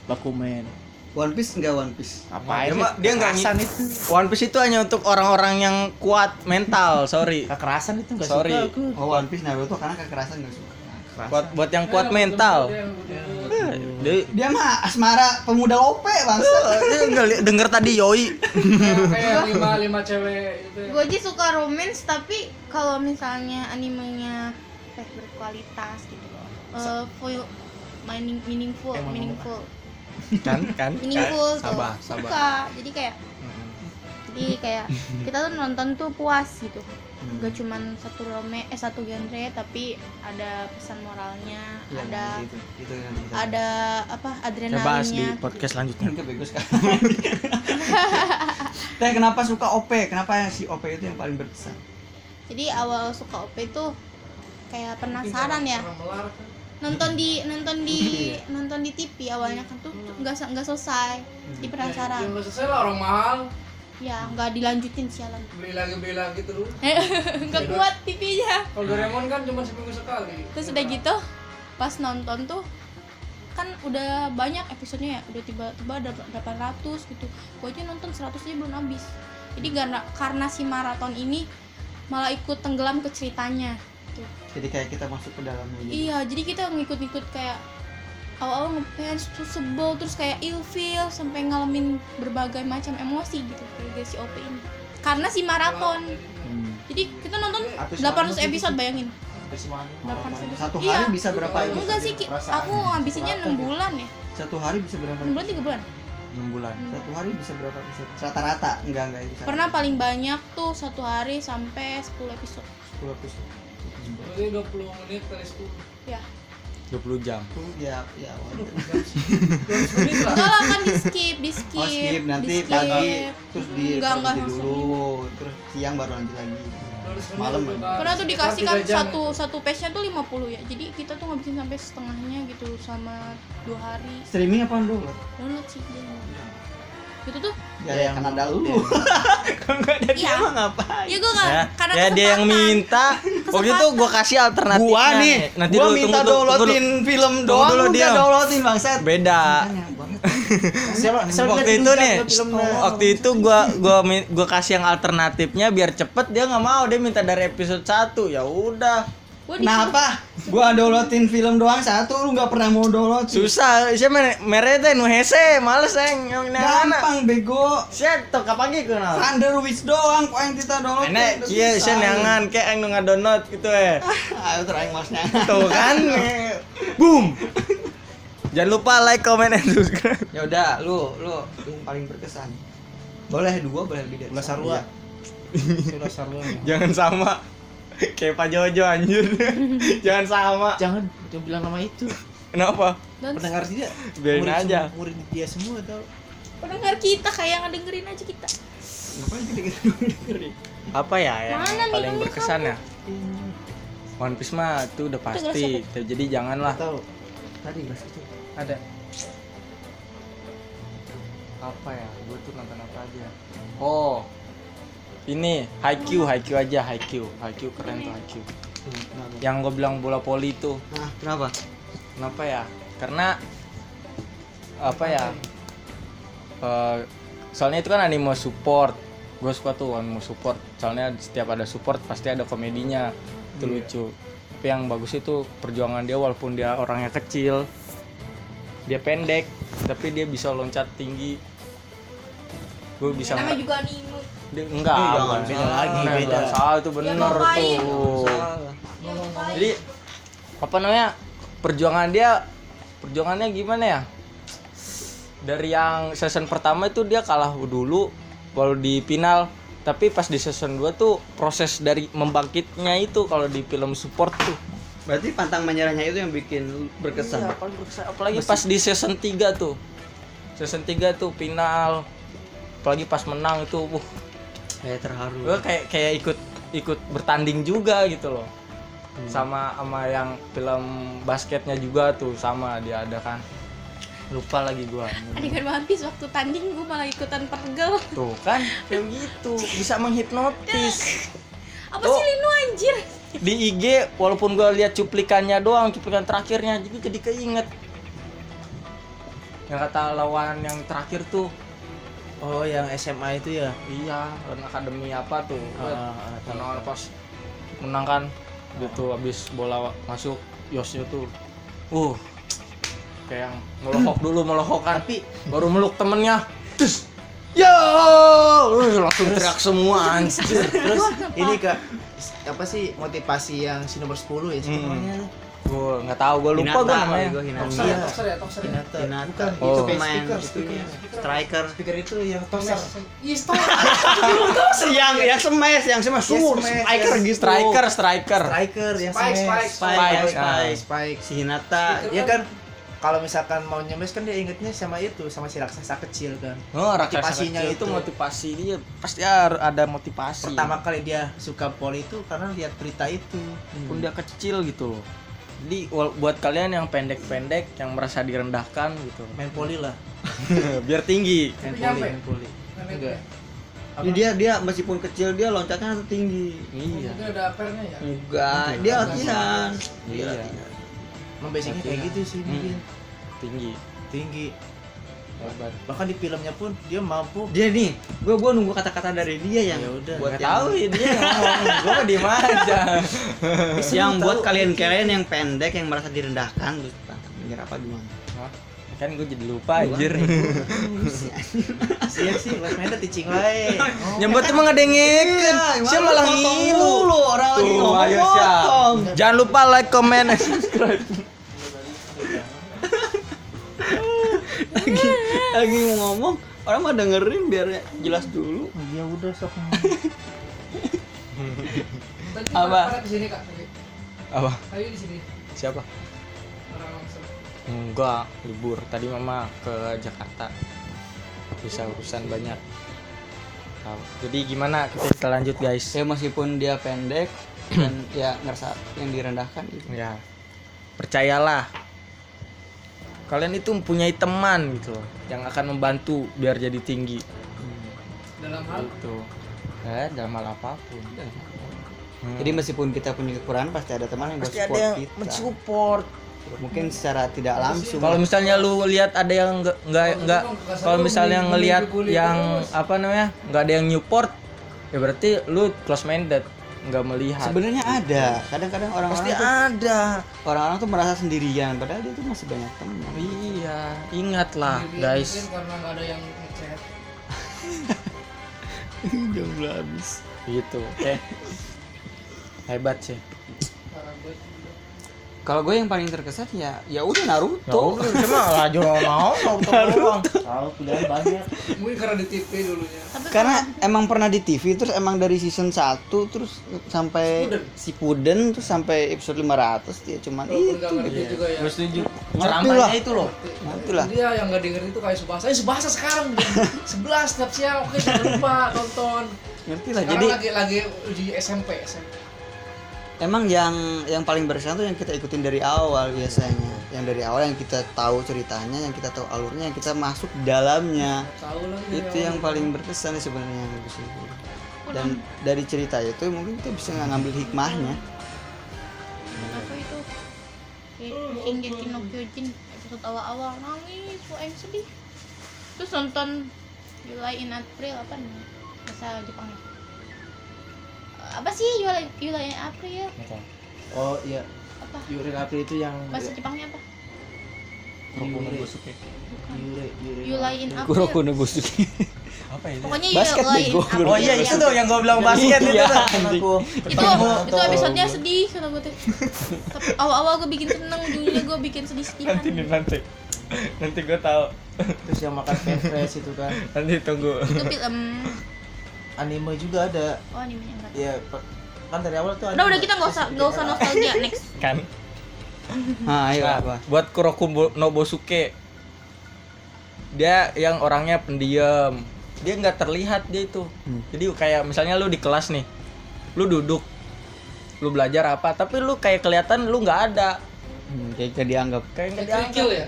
Speaker 4: Bakumen
Speaker 1: One Piece enggak One Piece.
Speaker 4: Ngapain?
Speaker 2: Dia mah- dia nggak
Speaker 4: kekerasan itu.
Speaker 2: One Piece itu hanya untuk orang-orang yang kuat mental, sorry.
Speaker 4: Kekerasan itu enggak
Speaker 2: Sorry.
Speaker 4: suka aku.
Speaker 1: Oh One Piece Naruto karena kekerasan nggak suka.
Speaker 2: Buat buat yang kuat mental. Dia
Speaker 1: Dia mah asmara pemuda lope bangsa.
Speaker 2: dia denger tadi Yoi.
Speaker 5: kayak lima lima cewek itu.
Speaker 3: Gue aja suka romance tapi kalau misalnya animenya eh, berkualitas gitu loh. Eh, full meaning, meaningful meaningful.
Speaker 2: Kan kan.
Speaker 3: meaningful tuh.
Speaker 2: Sabar, sabar.
Speaker 3: suka. Jadi kayak jadi kayak kita tuh nonton tuh puas gitu gak cuman satu rome eh satu genre tapi ada pesan moralnya
Speaker 1: Iya,
Speaker 3: ada
Speaker 1: itu itu yang kita
Speaker 3: ada apa
Speaker 2: Kita bahas di
Speaker 3: adrenalinnya
Speaker 2: podcast selanjutnya.
Speaker 1: Sekali. Teh kenapa suka OP? Kenapa si OP itu yang paling berkesan?
Speaker 3: jadi awal suka OP itu kayak penasaran ya
Speaker 5: kan.
Speaker 3: nonton di nonton di
Speaker 1: Iya.
Speaker 3: nonton di TV awalnya kan tuh nggak se- nggak selesai di
Speaker 5: yang
Speaker 3: penasaran
Speaker 5: nggak selesai lah orang mahal
Speaker 3: ya nggak dilanjutin sialan
Speaker 5: beli lagi beli lagi terus
Speaker 3: nggak kuat TV-nya.
Speaker 5: Kalau Doraemon kan cuma seminggu sekali.
Speaker 3: Terus udah gitu pas nonton tuh kan udah banyak episodenya ya. Udah tiba-tiba ada 800 gitu. Gue aja nonton 100 aja belum habis. Jadi karena karena si maraton ini malah ikut tenggelam ke ceritanya gitu.
Speaker 1: Jadi kayak kita masuk ke dalamnya gitu.
Speaker 3: Iya, jadi kita ngikut-ngikut kayak awal-awal ngefans terus sebel terus kayak ilfeel sampai ngalamin berbagai macam emosi gitu kayak si OP ini. Karena si maraton.
Speaker 1: Hmm.
Speaker 3: Jadi kita nonton
Speaker 4: Habis
Speaker 3: 800 episode bayangin. 800 episode.
Speaker 1: Satu hari
Speaker 3: Iya.
Speaker 1: bisa berapa episode?
Speaker 3: Enggak sih, Ki. aku ngabisinnya 6 bulan ya.
Speaker 1: Satu hari bisa berapa?
Speaker 3: 6 bulan 3 bulan.
Speaker 2: 6 bulan.
Speaker 1: Satu hari bisa berapa episode? Rata-rata enggak enggak itu.
Speaker 3: Pernah paling banyak tuh satu hari sampai 10 episode.
Speaker 1: 10 episode.
Speaker 5: Berarti 20 menit kali 10
Speaker 3: Ya.
Speaker 2: 20 jam.
Speaker 1: Tuh, Ya, ya. waduh.
Speaker 5: 20
Speaker 3: Enggak lah kan di skip, di skip.
Speaker 1: Oh, skip nanti
Speaker 3: di skip.
Speaker 1: pagi terus di
Speaker 3: enggak enggak
Speaker 1: dulu, terus siang baru lanjut lagi.
Speaker 5: 20
Speaker 1: Malam.
Speaker 3: Karena tuh dikasih kan
Speaker 5: tiga jam.
Speaker 3: satu satu page-nya tuh 50 ya. Jadi kita tuh ngabisin sampai setengahnya gitu sama dua hari.
Speaker 1: Streaming apa dulu?
Speaker 3: Download sih dia. Gitu tuh.
Speaker 1: Ya, ya kan ada lu.
Speaker 2: Kalau enggak ada dia
Speaker 3: Iya.
Speaker 2: mah ngapain?
Speaker 3: Ya gua enggak
Speaker 2: Ya,
Speaker 3: karena
Speaker 2: ya dia yang minta. Waktu itu gua kasih alternatifnya.
Speaker 1: Gua nih,
Speaker 2: Nanti
Speaker 1: gua
Speaker 2: dulu,
Speaker 1: minta
Speaker 2: tunggu, tunggu, tunggu
Speaker 1: downloadin film doang,
Speaker 2: dulu, diam.
Speaker 1: downloadin bangsat.
Speaker 2: Beda.
Speaker 4: Siapa? siapa
Speaker 2: waktu itu nih, waktu itu gua gua mi- gua kasih yang alternatifnya biar cepet dia nggak mau dia minta dari episode 1 ya udah
Speaker 3: Gua
Speaker 1: Kenapa? Gua downloadin film doang satu, lu nggak pernah mau download.
Speaker 2: susah siapa merete nu hese males yang ini anak
Speaker 1: Gampang bego.
Speaker 2: siapa tuh kapan gitu kenal
Speaker 1: Thunder Witch doang kok yang kita download.
Speaker 2: Enek, cia sian yangan kayak yang nu ngadownload gitu eh.
Speaker 1: Ayo terakhir masnya.
Speaker 2: Tuh kan. eh. Boom. Jangan lupa like, comment, and subscribe.
Speaker 1: Ya udah, lu lu yang paling berkesan. Boleh dua, boleh lebih dari satu.
Speaker 4: Sarua.
Speaker 1: Iya.
Speaker 4: Sarua.
Speaker 2: Jangan sama. Kayak Pak Jojo anjir. Jangan sama.
Speaker 4: Jangan jangan bilang nama itu.
Speaker 2: Kenapa?
Speaker 3: dan
Speaker 4: Pendengar dia.
Speaker 2: Biarin
Speaker 4: murid
Speaker 2: aja.
Speaker 4: semua- Murid dia semua tau.
Speaker 3: pendengar kita kayak ngedengerin aja kita.
Speaker 1: Ngapain dengerin?
Speaker 2: Apa ya yang
Speaker 3: Mana
Speaker 2: paling
Speaker 3: minumnya
Speaker 2: berkesan ya? One Piece mah itu udah pasti. Jadi janganlah.
Speaker 4: Tahu.
Speaker 1: Tadi gelas itu.
Speaker 2: Ada. Apa ya? Gue tuh nonton apa aja? Oh. Ini Haikyuu, Haikyuu aja Haikyuu. Haikyuu keren tuh Haikyuu.
Speaker 1: Hmm?
Speaker 2: Yang gue bilang bola poli tuh.
Speaker 1: Nah, kenapa?
Speaker 2: Kenapa ya? Karena apa ya? Eh, soalnya itu kan anime support. Gue suka tuh anime support. Soalnya setiap ada support pasti ada komedinya. Itu lucu. Tapi yang bagus itu perjuangan dia walaupun dia orangnya kecil. Dia pendek, tapi dia bisa loncat tinggi. Gue bisa
Speaker 3: Namanya
Speaker 2: nge-
Speaker 3: juga anime.
Speaker 2: Dia, enggak,
Speaker 1: Eh, jangan,
Speaker 4: beda lagi,
Speaker 2: Nah,
Speaker 4: beda.
Speaker 2: Salah itu bener
Speaker 3: ngapain?
Speaker 2: tuh.
Speaker 1: Salah.
Speaker 2: Jadi apa namanya perjuangan dia perjuangannya gimana ya? Dari yang season pertama itu dia kalah dulu kalau di final tapi pas di season 2 tuh proses dari membangkitnya itu kalau di film support tuh
Speaker 1: Berarti pantang menyerahnya itu yang bikin berkesan.
Speaker 2: Iya, paling berkesan. apalagi pas di season 3 tuh season 3 tuh final apalagi pas menang itu uh
Speaker 1: Kayak terharu.
Speaker 2: gue kayak kayak ikut ikut bertanding juga gitu loh sama sama yang film basketnya juga tuh sama dia ada kan lupa lagi gua
Speaker 3: Adegan One Piece waktu tanding gue malah ikutan pergel.
Speaker 2: tuh kan kayak gitu bisa menghipnotis
Speaker 3: Apa
Speaker 2: Oh.
Speaker 3: sih Lino anjir?
Speaker 2: di IG walaupun gua lihat cuplikannya doang cuplikan terakhirnya jadi jadi keinget yang kata lawan yang terakhir tuh
Speaker 4: Oh, yang SMA itu ya.
Speaker 2: iya lawan akademi apa tuh?
Speaker 4: Ah, ah, ah,
Speaker 2: menang pas menang kan gitu habis bola masuk yosnya tuh uh. kayak yang melohok dulu melohok kan.
Speaker 4: Tapi
Speaker 2: baru meluk temennya terus? Yo! Uh, langsung teriak semua anjir.
Speaker 4: Terus? Ini kak apa sih motivasi yang si nomor 10 ya
Speaker 2: Hmm. Gue nggak tahu gue lupa
Speaker 1: Hinata,
Speaker 2: gue namanya
Speaker 1: gua Hinata.
Speaker 5: Toxer
Speaker 4: Iya.
Speaker 5: ya, toxer ya, toxer ya.
Speaker 4: Hinata.
Speaker 1: Hinata.
Speaker 4: Bukan,
Speaker 2: Oh.
Speaker 4: itu
Speaker 1: pemain
Speaker 4: speaker,
Speaker 1: striker
Speaker 4: Speaker itu yang
Speaker 5: Toxer.
Speaker 4: toxer.
Speaker 5: Iya, stop.
Speaker 1: yang yang smash yang smash
Speaker 4: Yes,
Speaker 1: sur striker gitu
Speaker 2: striker striker
Speaker 4: Striker yang
Speaker 5: Spike,
Speaker 4: smash.
Speaker 5: spike,
Speaker 1: Spike,
Speaker 2: Spike,
Speaker 1: Spike,
Speaker 2: ah.
Speaker 1: Si Hinata
Speaker 4: Ya kan kalau misalkan mau nyemes kan dia ingetnya sama itu sama si raksasa kecil kan.
Speaker 2: oh raksasa
Speaker 4: Motivasinya
Speaker 2: kecil itu
Speaker 4: itu.
Speaker 2: motivasi dia pasti har- ada motivasi
Speaker 4: Pertama kali dia suka poli itu karena lihat berita itu.
Speaker 2: pun dia kecil gitu loh jadi buat kalian yang pendek-pendek yang merasa direndahkan gitu
Speaker 4: Main poli lah.
Speaker 2: biar tinggi
Speaker 4: Main poli, main poli. Enggak.
Speaker 1: Ini dia dia meskipun kecil dia loncatnya tinggi
Speaker 2: iya
Speaker 5: Mungkin ada pernya ya.
Speaker 1: enggak dia latihan dia
Speaker 2: Iya.
Speaker 1: latihan
Speaker 4: Emang basicnya kayak gitu sih mungkin.
Speaker 2: tinggi
Speaker 4: Tinggi.
Speaker 2: Hebat.
Speaker 4: Bahkan di filmnya pun dia mampu.
Speaker 1: Dia nih gua gua nunggu kata-kata dari dia yang
Speaker 4: Ya udah,
Speaker 1: buat yang,
Speaker 2: tahu ya dia ngomong. Gue mah diem aja.
Speaker 1: Yang buat kalian
Speaker 4: mungkin.
Speaker 1: kalian yang pendek yang merasa direndahkan terus mikir apa gimana?
Speaker 2: Hah? kan gue jadi lupa anjir.
Speaker 4: Iya sih, West Menda teaching lain.
Speaker 2: nyebut emang ada yang ngeken siapa malah ngilu
Speaker 1: lu orang lagi ngomong.
Speaker 2: siap. Jangan lupa like, comment, and subscribe.
Speaker 1: Lagi lagi ngomong orang mah dengerin biar jelas dulu
Speaker 4: Ya udah sok.
Speaker 2: Apa? Apa?
Speaker 5: Ayo di sini.
Speaker 2: Siapa?
Speaker 5: Orang langsung.
Speaker 2: Enggak, libur. Tadi mama ke Jakarta. Bisa urusan banyak. Jadi gimana kita, kita lanjut guys?
Speaker 1: ya meskipun dia pendek dan ya ngerasa yang direndahkan gitu
Speaker 2: Ya. Percayalah. Kalian itu mempunyai teman gitu loh yang akan membantu biar jadi tinggi.
Speaker 5: Dalam hal
Speaker 2: Gitu. Eh, dalam hal apa pun. Hmm.
Speaker 1: jadi meskipun kita punya kekurangan pasti ada teman yang
Speaker 2: pasti ada yang
Speaker 1: kita
Speaker 2: mensupport.
Speaker 1: mungkin secara tidak langsung
Speaker 2: Kalau misalnya lu lihat ada yang nggak nggak nggak kalau misalnya ngelihat yang apa namanya nggak ada yang Newport ya berarti lu close minded nggak melihat.
Speaker 1: sebenarnya ada kadang-kadang orang-orang
Speaker 2: Pasti
Speaker 1: tuh,
Speaker 2: ada.
Speaker 1: orang-orang tuh merasa sendirian padahal dia tuh masih banyak teman
Speaker 2: Iya, ingatlah
Speaker 5: Mungkin-
Speaker 2: guys.
Speaker 5: Mungkin karena nggak ada yang ngechat.
Speaker 1: belum habis
Speaker 2: Gitu. Oke. Hebat sih.
Speaker 1: Kalau gue yang paling terkesan ya ya udah Naruto
Speaker 2: Tuh, cuma aja mau mau doang.
Speaker 4: Tahu pilihan banyak.
Speaker 5: Mungkin karena di TV dulunya.
Speaker 1: Karena emang pernah di TV terus emang dari season 1 terus sampai si Puden terus sampai episode 500 dia cuman
Speaker 5: Walaupun
Speaker 1: itu
Speaker 5: ngerti juga ya.
Speaker 2: Gue setuju.
Speaker 1: Ngerti
Speaker 2: Ceramahnya
Speaker 1: lah.
Speaker 2: itu loh.
Speaker 1: Nah, itulah
Speaker 5: Dia yang nggak denger itu kayak Subasa. Eh Subasa sekarang jam 11 setiap siang. Oke jangan lupa tonton.
Speaker 1: ngerti lah
Speaker 5: Sekarang
Speaker 1: jadi
Speaker 5: lagi lagi di SMP. SMP.
Speaker 1: Emang yang yang paling berkesan tuh yang kita ikutin dari awal biasanya. Yang dari awal yang kita tahu ceritanya yang kita tahu alurnya yang kita masuk di dalamnya.
Speaker 5: Tahu lah dia
Speaker 1: itu yang paling berkesan sebenarnya yang bagus itu. dan dari cerita itu mungkin kita bisa ngambil hikmahnya.
Speaker 3: Apa itu? Shingeki no Kyojin episode awal-awal. Nangis kok yang sedih. Terus nonton July in April apa nih bahasa Jepangnya apa sih July in April
Speaker 4: Oh iya,
Speaker 3: apa
Speaker 4: Yuri April itu yang
Speaker 3: bahasa Jepangnya apa
Speaker 4: Yuri. Yuri, Yuri.
Speaker 3: July in
Speaker 1: Kuroko
Speaker 3: April
Speaker 1: no Bosuke
Speaker 2: Apa ini?
Speaker 3: pokoknya
Speaker 1: Basket.
Speaker 3: April
Speaker 2: Oh iya itu tuh yang gue bilang basket itu
Speaker 1: Iya,
Speaker 2: tuh. Aku.
Speaker 3: itu itu episodenya sedih kata gue Tapi awal-awal gue bikin seneng ujungnya gue bikin sedih-sedihan
Speaker 2: Nanti nih nanti. Nanti gue tahu.
Speaker 4: Terus yang makan pen fresh itu kan.
Speaker 2: Nanti tunggu.
Speaker 3: itu film
Speaker 4: Anime juga ada.
Speaker 3: oh animenya
Speaker 4: Ya pe- kan dari awal tuh
Speaker 3: udah udah kita nggak usah nggak usah nostalgia next.
Speaker 2: Kan.
Speaker 1: nah ayo
Speaker 2: Nah,
Speaker 1: apa?
Speaker 2: buat Kuroko Bo- no Bosuke dia yang orangnya pendiam. Dia nggak terlihat dia itu.
Speaker 1: Hmm.
Speaker 2: jadi kayak misalnya lu di kelas nih lu duduk lu belajar apa tapi lu kayak kelihatan lu nggak ada.
Speaker 1: Hmm, kayak kayak dianggap.
Speaker 2: Kayak nggak
Speaker 5: kerikil
Speaker 2: dianggap.
Speaker 5: ya.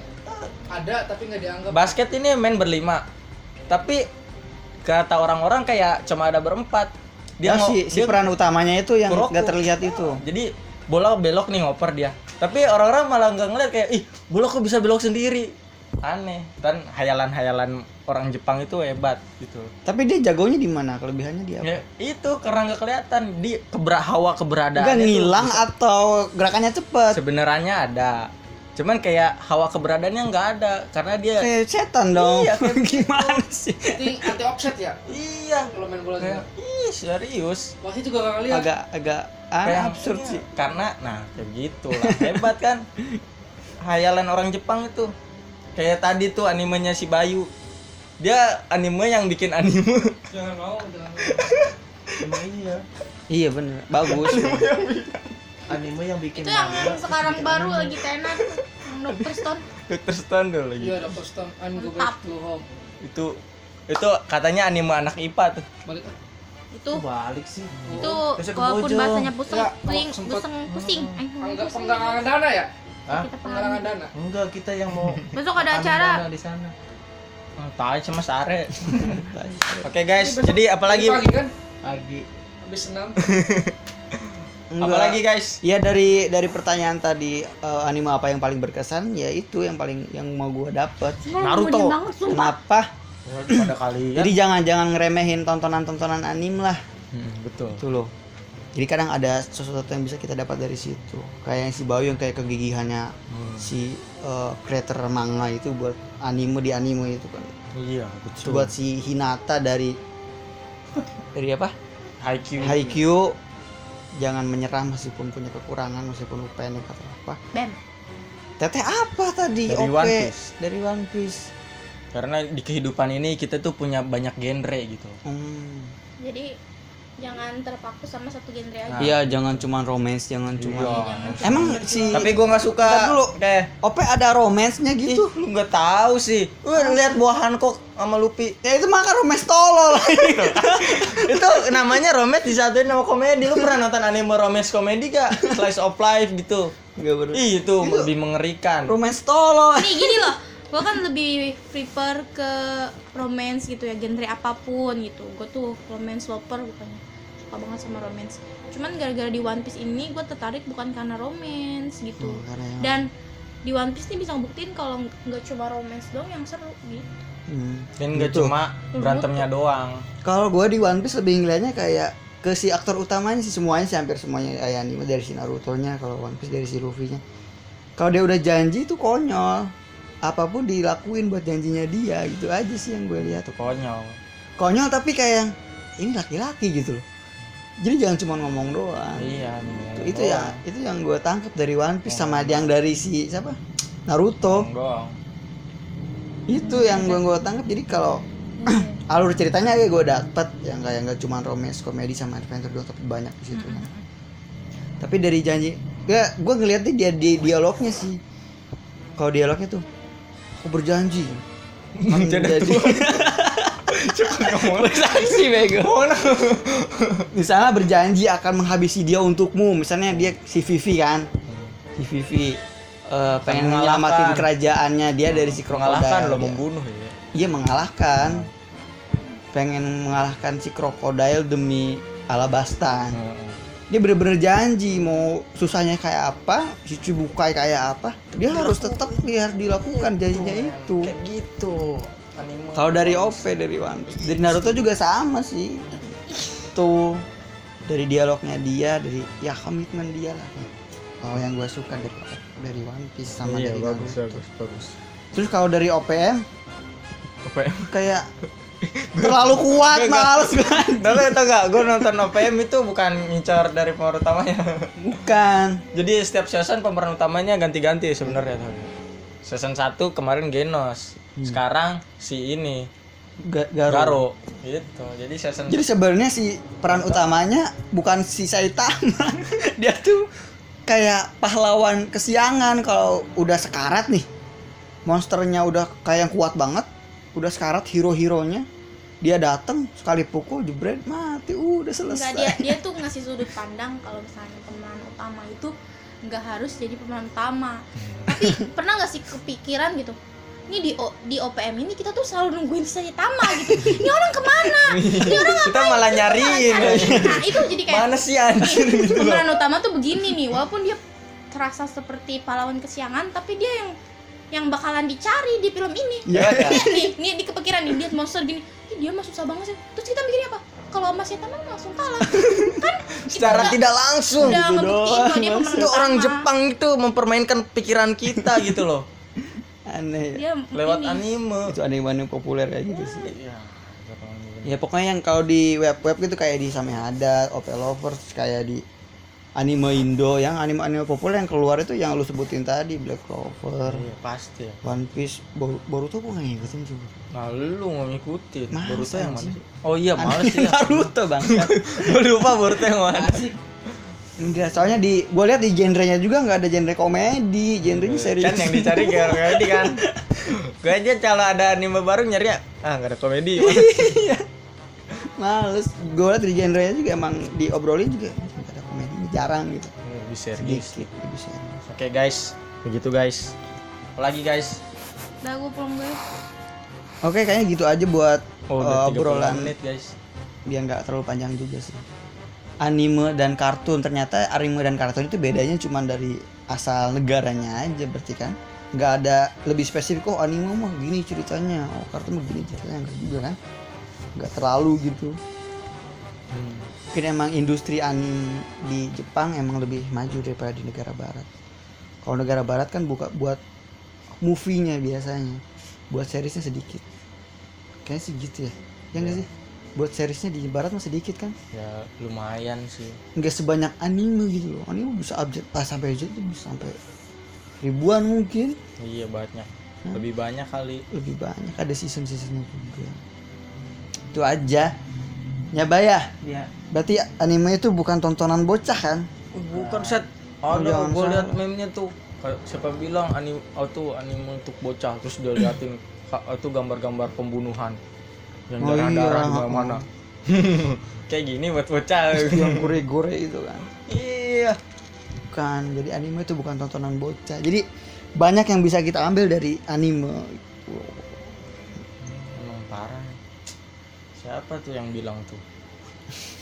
Speaker 5: Ada tapi nggak dianggap.
Speaker 2: basket ini main berlima. Tapi kata orang-orang kayak cuma ada berempat
Speaker 1: dia
Speaker 2: mau-
Speaker 1: si, si
Speaker 2: dia-
Speaker 1: peran utamanya itu yang nggak terlihat itu.
Speaker 2: Jadi bola belok nih ngoper dia. Tapi orang-orang malah nggak ngeliat kayak ih bola kok bisa belok sendiri? Aneh. Dan hayalan-hayalan orang Jepang itu hebat gitu.
Speaker 1: Tapi dia jagonya di mana? Kelebihannya dia apa?
Speaker 2: ya, itu karena nggak kelihatan. Di kebera hawa keberadaan
Speaker 1: Enggak ngilang atau gerakannya cepet.
Speaker 2: sebenarnya ada cuman kayak hawa keberadaannya nggak ada karena dia
Speaker 1: Kayak setan dong.
Speaker 2: Iya, kayak
Speaker 1: gimana sih?
Speaker 5: Ini anti offset ya
Speaker 2: iya
Speaker 5: kalau main bola
Speaker 2: kayak
Speaker 5: juga.
Speaker 2: ih serius
Speaker 5: Wasit juga gak ngeliat.
Speaker 1: Agak agak aneh
Speaker 2: Kayak
Speaker 1: absurd
Speaker 2: iya,
Speaker 1: sih.
Speaker 2: karena nah kayak gitu lah hebat kan hayalan orang Jepang itu kayak tadi tuh animenya si Bayu dia anime yang bikin anime
Speaker 5: Jangan mau, jangan mau.
Speaker 2: iya
Speaker 1: Iya bener, bagus.
Speaker 4: anime yang bikin
Speaker 3: itu yang
Speaker 4: manga,
Speaker 3: sekarang baru
Speaker 4: bikin
Speaker 3: lagi tenar yang Dr. Stone
Speaker 2: Dr. Stone dulu lagi
Speaker 5: Iya, ada Boston and go back to home.
Speaker 2: itu itu katanya anime anak IPA tuh
Speaker 5: Balik.
Speaker 3: itu
Speaker 4: anime. Balik sih
Speaker 3: itu
Speaker 4: Terus ke
Speaker 3: walaupun
Speaker 4: Bojo.
Speaker 3: bahasanya pusing
Speaker 5: Ya,
Speaker 3: pusing
Speaker 5: sempet-
Speaker 3: pusing pusing pusing.
Speaker 5: Penggalangan dana ya?
Speaker 4: Hah?
Speaker 5: Penggalangan dana.
Speaker 4: enggak kita yang mau
Speaker 3: besok ada acara
Speaker 4: di sana
Speaker 2: Hmm, tahu cuma sare oke guys jadi apalagi
Speaker 5: Pagi kan?
Speaker 4: pagi
Speaker 5: Habis senam.
Speaker 2: apalagi guys
Speaker 1: Ya dari dari pertanyaan tadi eh, anime apa yang paling berkesan? Ya itu yang paling yang mau gua dapet.
Speaker 3: Naruto banget sumpah
Speaker 1: Kenapa?
Speaker 2: pada kalian
Speaker 1: Jadi jangan jangan ngeremehin tontonan-tontonan anime lah.
Speaker 2: Hmm, betul
Speaker 1: Itu loh. Jadi kadang ada sesuatu yang bisa kita dapat dari situ. Kayak yang si Bayu yang kayak kegigihannya si eh, creator manga itu buat anime di anime itu kan.
Speaker 2: iya betul
Speaker 1: buat si Hinata dari dari apa?
Speaker 2: Haikyuu
Speaker 1: Haikyuu jangan menyerah meskipun punya kekurangan meskipun pendek atau apa.
Speaker 3: bam
Speaker 1: Teteh apa tadi?
Speaker 2: Dari
Speaker 1: OP?
Speaker 2: One Piece.
Speaker 1: Dari One Piece.
Speaker 2: karena di kehidupan ini kita tuh punya banyak genre gitu
Speaker 1: Hmm.
Speaker 3: jadi jangan terpaku sama satu genre aja
Speaker 1: Iya, jangan cuma romance, jangan cuma.
Speaker 2: Iya.
Speaker 1: Emang si
Speaker 2: tapi gua nggak suka
Speaker 1: Bentar dulu.
Speaker 2: deh
Speaker 1: OP ada romance-nya
Speaker 2: Ih,
Speaker 1: gitu.
Speaker 2: lu nggak tahu sih lu lihat buah Hancock sama Luffy
Speaker 1: Ya itu mah kan romance tolol.
Speaker 2: itu namanya romance disatuin sama komedi lu pernah nonton anime romance komedi gak slice of life gitu
Speaker 1: Enggak bener.
Speaker 2: Ih, itu lebih mengerikan
Speaker 1: Romance tolol.
Speaker 3: nih gini loh gue kan lebih prefer ke romance gitu ya genre apa pun gitu gue tuh romance lover bukannya suka banget sama romance cuman gara-gara di One Piece ini gue tertarik bukan karena romance gitu
Speaker 1: Hmm, karena yang-
Speaker 3: dan di One Piece ini bisa ngebuktiin kalau nggak cuma romance dong yang seru gitu
Speaker 1: Hmm.
Speaker 2: dan nggak
Speaker 1: Gitu.
Speaker 2: cuma berantemnya doang
Speaker 1: Kalau gua di One Piece lebih ngeliatnya kayak ke si aktor utamanya sih semuanya sih hampir semuanya kayak anime dari si Naruto-nya kalau One Piece dari si Luffy-nya. Kalau dia udah janji itu konyol. Apa pun dilakuin buat janjinya dia gitu aja sih yang gue lihat.
Speaker 2: itu konyol
Speaker 1: Konyol tapi kayak yang ini laki-laki gitu loh. Jadi jangan cuma ngomong doang.
Speaker 2: iya
Speaker 1: Itu, itu ya itu yang gue tangkap dari One Piece sama yang dari si siapa? Naruto.
Speaker 2: doang
Speaker 1: Itu yang gue gue tangkap. Jadi kalau alur ceritanya kayak gue dapet yang kayak nggak cuma romance komedi sama adventure doang tapi banyak di situ tapi dari janji gak gue ngeliatnya dia di dialognya sih kalau dialognya tuh aku berjanji. Menjadi bersaksi bego. Misalnya berjanji akan menghabisi dia untukmu. Misalnya dia si Vivi kan. Si Vivi eh, pengen nyelamatin kerajaannya dia dari si krokodil
Speaker 2: mengalahkan lo membunuh ya.
Speaker 1: Iya mengalahkan. Pengen mengalahkan si krokodil demi Alabastan. Dia bener-bener janji mau susahnya kayak apa, si Cibukai kayak apa, dia harus tetap biar dilakukan janjinya itu.
Speaker 2: kayak gitu
Speaker 1: Kalau dari OP dari One Piece, dari Naruto juga sama sih. Tuh dari dialognya dia, dari ya komitmen dia lah. Kalau yang gue suka dari dari One Piece sama
Speaker 2: iya
Speaker 1: dari
Speaker 2: bagus
Speaker 1: Naruto.
Speaker 2: bagus bagus
Speaker 1: Terus kalau dari OPM
Speaker 2: ya
Speaker 1: kayak terlalu kuat, males gue.
Speaker 2: Tapi tau gak, gue nonton OPM itu bukan ngincar dari pemeran utamanya
Speaker 1: Bukan.
Speaker 2: Jadi setiap season pemeran utamanya ganti-ganti sebenarnya tuh. Season 1 kemarin Genos Sekarang si ini
Speaker 1: Ga- Garo.
Speaker 2: Garo Gitu, jadi season
Speaker 1: Jadi sebenarnya si peran utamanya bukan si Saitama. Dia tuh kayak pahlawan kesiangan kalau udah sekarat nih. Monsternya udah kayak kuat banget, udah sekarat hero-heronya. Dia datang sekali pukul jebret mati udah
Speaker 3: Enggak
Speaker 1: selesai.
Speaker 3: dia dia tuh ngasih sudut pandang kalau misalnya pemeran utama itu nggak harus jadi pemeran utama. Tapi pernah nggak sih kepikiran gitu? Ini di O- di OPM ini kita tuh selalu nungguin Saitama gitu. Ini orang ke mana? Ini orang
Speaker 2: Kita malah nyariin
Speaker 3: Nah itu jadi kayak
Speaker 2: Mana sih anjir gitu
Speaker 3: pemeran utama tuh begini nih, walaupun dia terasa seperti pahlawan kesiangan, tapi dia yang yang bakalan dicari di film ini.
Speaker 1: Iya.
Speaker 3: nih nih di kepikiran nih lihat monster gini. Ih, dia mah susah banget sih. Terus kita mikirnya apa? Kalau sama setan mah langsung kalah? Kan
Speaker 2: secara tidak langsung.
Speaker 3: udah
Speaker 1: gitu doang,
Speaker 3: dia
Speaker 2: itu orang. Jepang itu mempermainkan pikiran kita gitu loh.
Speaker 1: Aneh.
Speaker 3: Dia
Speaker 2: lewat
Speaker 3: ini.
Speaker 2: anime.
Speaker 1: Itu anime-anime populer kayak gitu sih.
Speaker 2: Iya.
Speaker 1: ya pokoknya yang kalau di web-web gitu kayak di Samehada, Opel Lovers kayak di anime Indo yang anime-anime populer yang keluar itu yang lu sebutin tadi Black Clover,
Speaker 2: Iya, pasti ya.
Speaker 1: One Piece, Boru- Boruto gua nggak ngikutin juga.
Speaker 2: Nah, lu nggak ngikutin.
Speaker 1: Masa
Speaker 2: Boruto yang mana
Speaker 1: sih?
Speaker 2: sih? Oh iya, males sih. ya.
Speaker 1: Naruto bang.
Speaker 2: Gue lupa Boruto yang mana.
Speaker 1: Enggak, soalnya di gua lihat di genrenya juga nggak ada genre komedi, genrenya serius.
Speaker 2: Kan yang dicari kayak komedi kan. Gue aja kalau ada anime baru nyari ya, ah nggak ada komedi.
Speaker 1: Males. Gua lihat di genrenya juga emang diobrolin juga jarang gitu.
Speaker 2: Lebih serius.
Speaker 1: Sedikit lebih serius.
Speaker 2: Oke guys, begitu guys. Apalagi guys.
Speaker 3: udah gue pulang guys
Speaker 1: Oke, kayaknya gitu aja buat
Speaker 2: Oh,
Speaker 1: uh,
Speaker 2: udah 30
Speaker 1: obrolan
Speaker 2: menit guys.
Speaker 1: biar nggak terlalu panjang juga sih anime dan kartun ternyata anime dan kartun itu bedanya cuma dari asal negaranya aja berarti kan nggak ada lebih spesifik kok anime mah gini ceritanya oh kartun mah gini ceritanya nggak juga kan nggak terlalu gitu
Speaker 2: Hmm.
Speaker 1: mungkin emang industri anime di Jepang emang lebih maju daripada di negara barat. Kalau negara barat kan buka buat movie-nya biasanya. Buat seriesnya sedikit. Kayaknya sih gitu ya. Ya nggak sih? Buat seriesnya di barat mah sedikit kan?
Speaker 2: Ya lumayan sih.
Speaker 1: nggak sebanyak anime gitu loh. Anime bisa update ah, sampai aja tuh bisa sampai ribuan mungkin.
Speaker 2: Iya banyak. Lebih banyak kali.
Speaker 1: lebih banyak. Ada season seasonnya juga itu aja ya
Speaker 4: ya?
Speaker 1: Berarti anime itu bukan tontonan bocah kan?
Speaker 2: Bukan set.
Speaker 1: Oh,
Speaker 2: Ada
Speaker 1: jangan
Speaker 2: gue lihat meme-nya tuh. Siapa bilang anime oh tuh anime untuk bocah. Terus dia liatin itu gambar-gambar pembunuhan. Yang
Speaker 1: Oh iya,
Speaker 2: darah-darah di
Speaker 1: oh.
Speaker 2: mana Kayak gini buat bocah.
Speaker 1: yang gore-gore itu kan?
Speaker 2: Iya.
Speaker 1: bukan jadi anime itu bukan tontonan bocah. Jadi banyak yang bisa kita ambil dari anime
Speaker 2: Siapa tuh yang bilang tuh?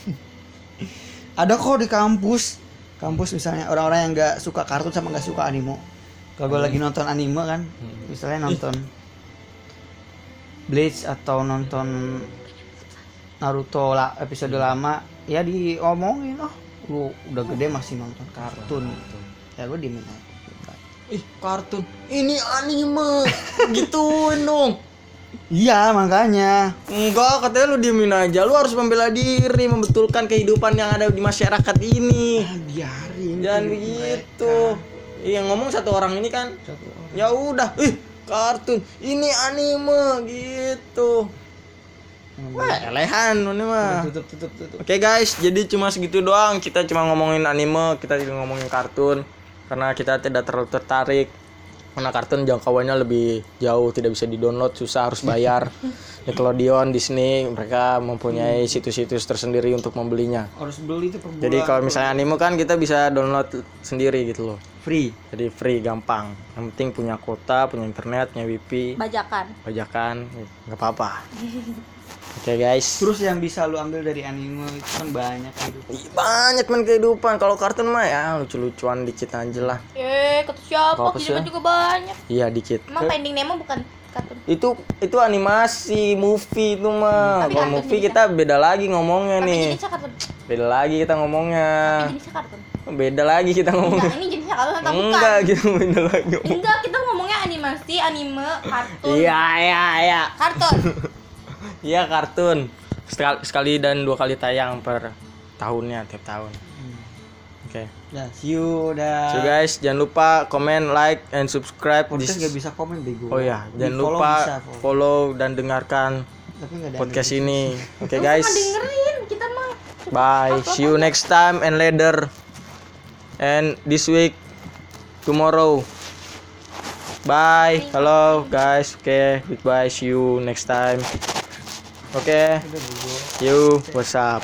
Speaker 1: ada kok di kampus. Kampus misalnya orang-orang yang nggak suka kartun sama nggak suka anime. Kalau gue lagi nonton anime kan misalnya nonton Bleach atau nonton Naruto lah episode lama ya diomongin oh lu udah gede masih nonton kartun. Ya gue diemin aja.
Speaker 2: Ih, kartun. Ini anime. Gituin dong.
Speaker 1: Iya makanya
Speaker 2: Enggak, katanya lu diemin aja. Lu harus membela diri, membetulkan kehidupan yang ada di masyarakat ini.
Speaker 1: Ah, biarin
Speaker 2: Jangan begitu. Iya, yang ngomong satu orang ini kan.
Speaker 1: Satu orang.
Speaker 2: Ya udah, ih, kartun. Ini anime gitu. Wah, elehan ini mah.
Speaker 1: tutup tutup tutup
Speaker 2: Oke guys, jadi cuma segitu doang. Kita cuma ngomongin anime, kita juga ngomongin kartun karena kita tidak terlalu tertarik. Karena kartun jangkauannya lebih jauh, tidak bisa di-download, susah harus bayar. Nickelodeon, Disney, mereka mempunyai situs-situs tersendiri untuk membelinya.
Speaker 1: harus beli itu per
Speaker 2: Jadi kalau misalnya anime kan kita bisa download sendiri gitu loh.
Speaker 1: free
Speaker 2: Jadi free, gampang. Yang penting punya kuota, punya internet, punya wifi,
Speaker 3: bajakan
Speaker 2: bajakan, nggak apa-apa. Oke guys.
Speaker 1: terus yang bisa lu ambil dari anime itu kan banyak gitu
Speaker 2: Ih, banyak main kehidupan. Kalau kartun mah ya lucu-lucuan dikit aja lah.
Speaker 3: Eh kata siapa?
Speaker 2: Apa
Speaker 3: kehidupan
Speaker 2: sih?
Speaker 3: juga banyak.
Speaker 2: Iya dikit.
Speaker 3: Emang Finding Nemo bukan kartun?
Speaker 2: Itu itu animasi movie itu mah.
Speaker 3: Tapi
Speaker 2: kalau movie
Speaker 3: jenisnya.
Speaker 2: kita beda lagi ngomongnya
Speaker 3: tapi
Speaker 2: nih.
Speaker 3: jenisnya kartun.
Speaker 2: Beda lagi kita ngomongnya.
Speaker 3: Tapi jenisnya kartun.
Speaker 2: Beda lagi kita ngomongnya.
Speaker 3: enggak ini jenisnya kartun atau bukan?
Speaker 2: Enggak gitu beda lagi.
Speaker 3: Enggak kita ngomongnya animasi anime kartun.
Speaker 2: Iya iya iya.
Speaker 3: Kartun
Speaker 2: iya kartun sekali, sekali dan dua kali tayang per tahunnya tiap tahun oke
Speaker 1: ya see you dah
Speaker 2: so guys jangan lupa komen like and subscribe
Speaker 1: podcast nggak bisa komen bego
Speaker 2: Oh ya,
Speaker 1: Di
Speaker 2: jangan
Speaker 1: follow
Speaker 2: lupa
Speaker 1: bisa, follow.
Speaker 2: follow dan dengarkan
Speaker 1: tapi nggak ada
Speaker 2: podcast ini. Oke
Speaker 3: Lu
Speaker 2: guys,
Speaker 3: dengerin kita mah
Speaker 2: bye. See you next time and later. And this week, tomorrow. Bye. Hello guys. Oke, goodbye. See you next time. Oke. See you. What's up?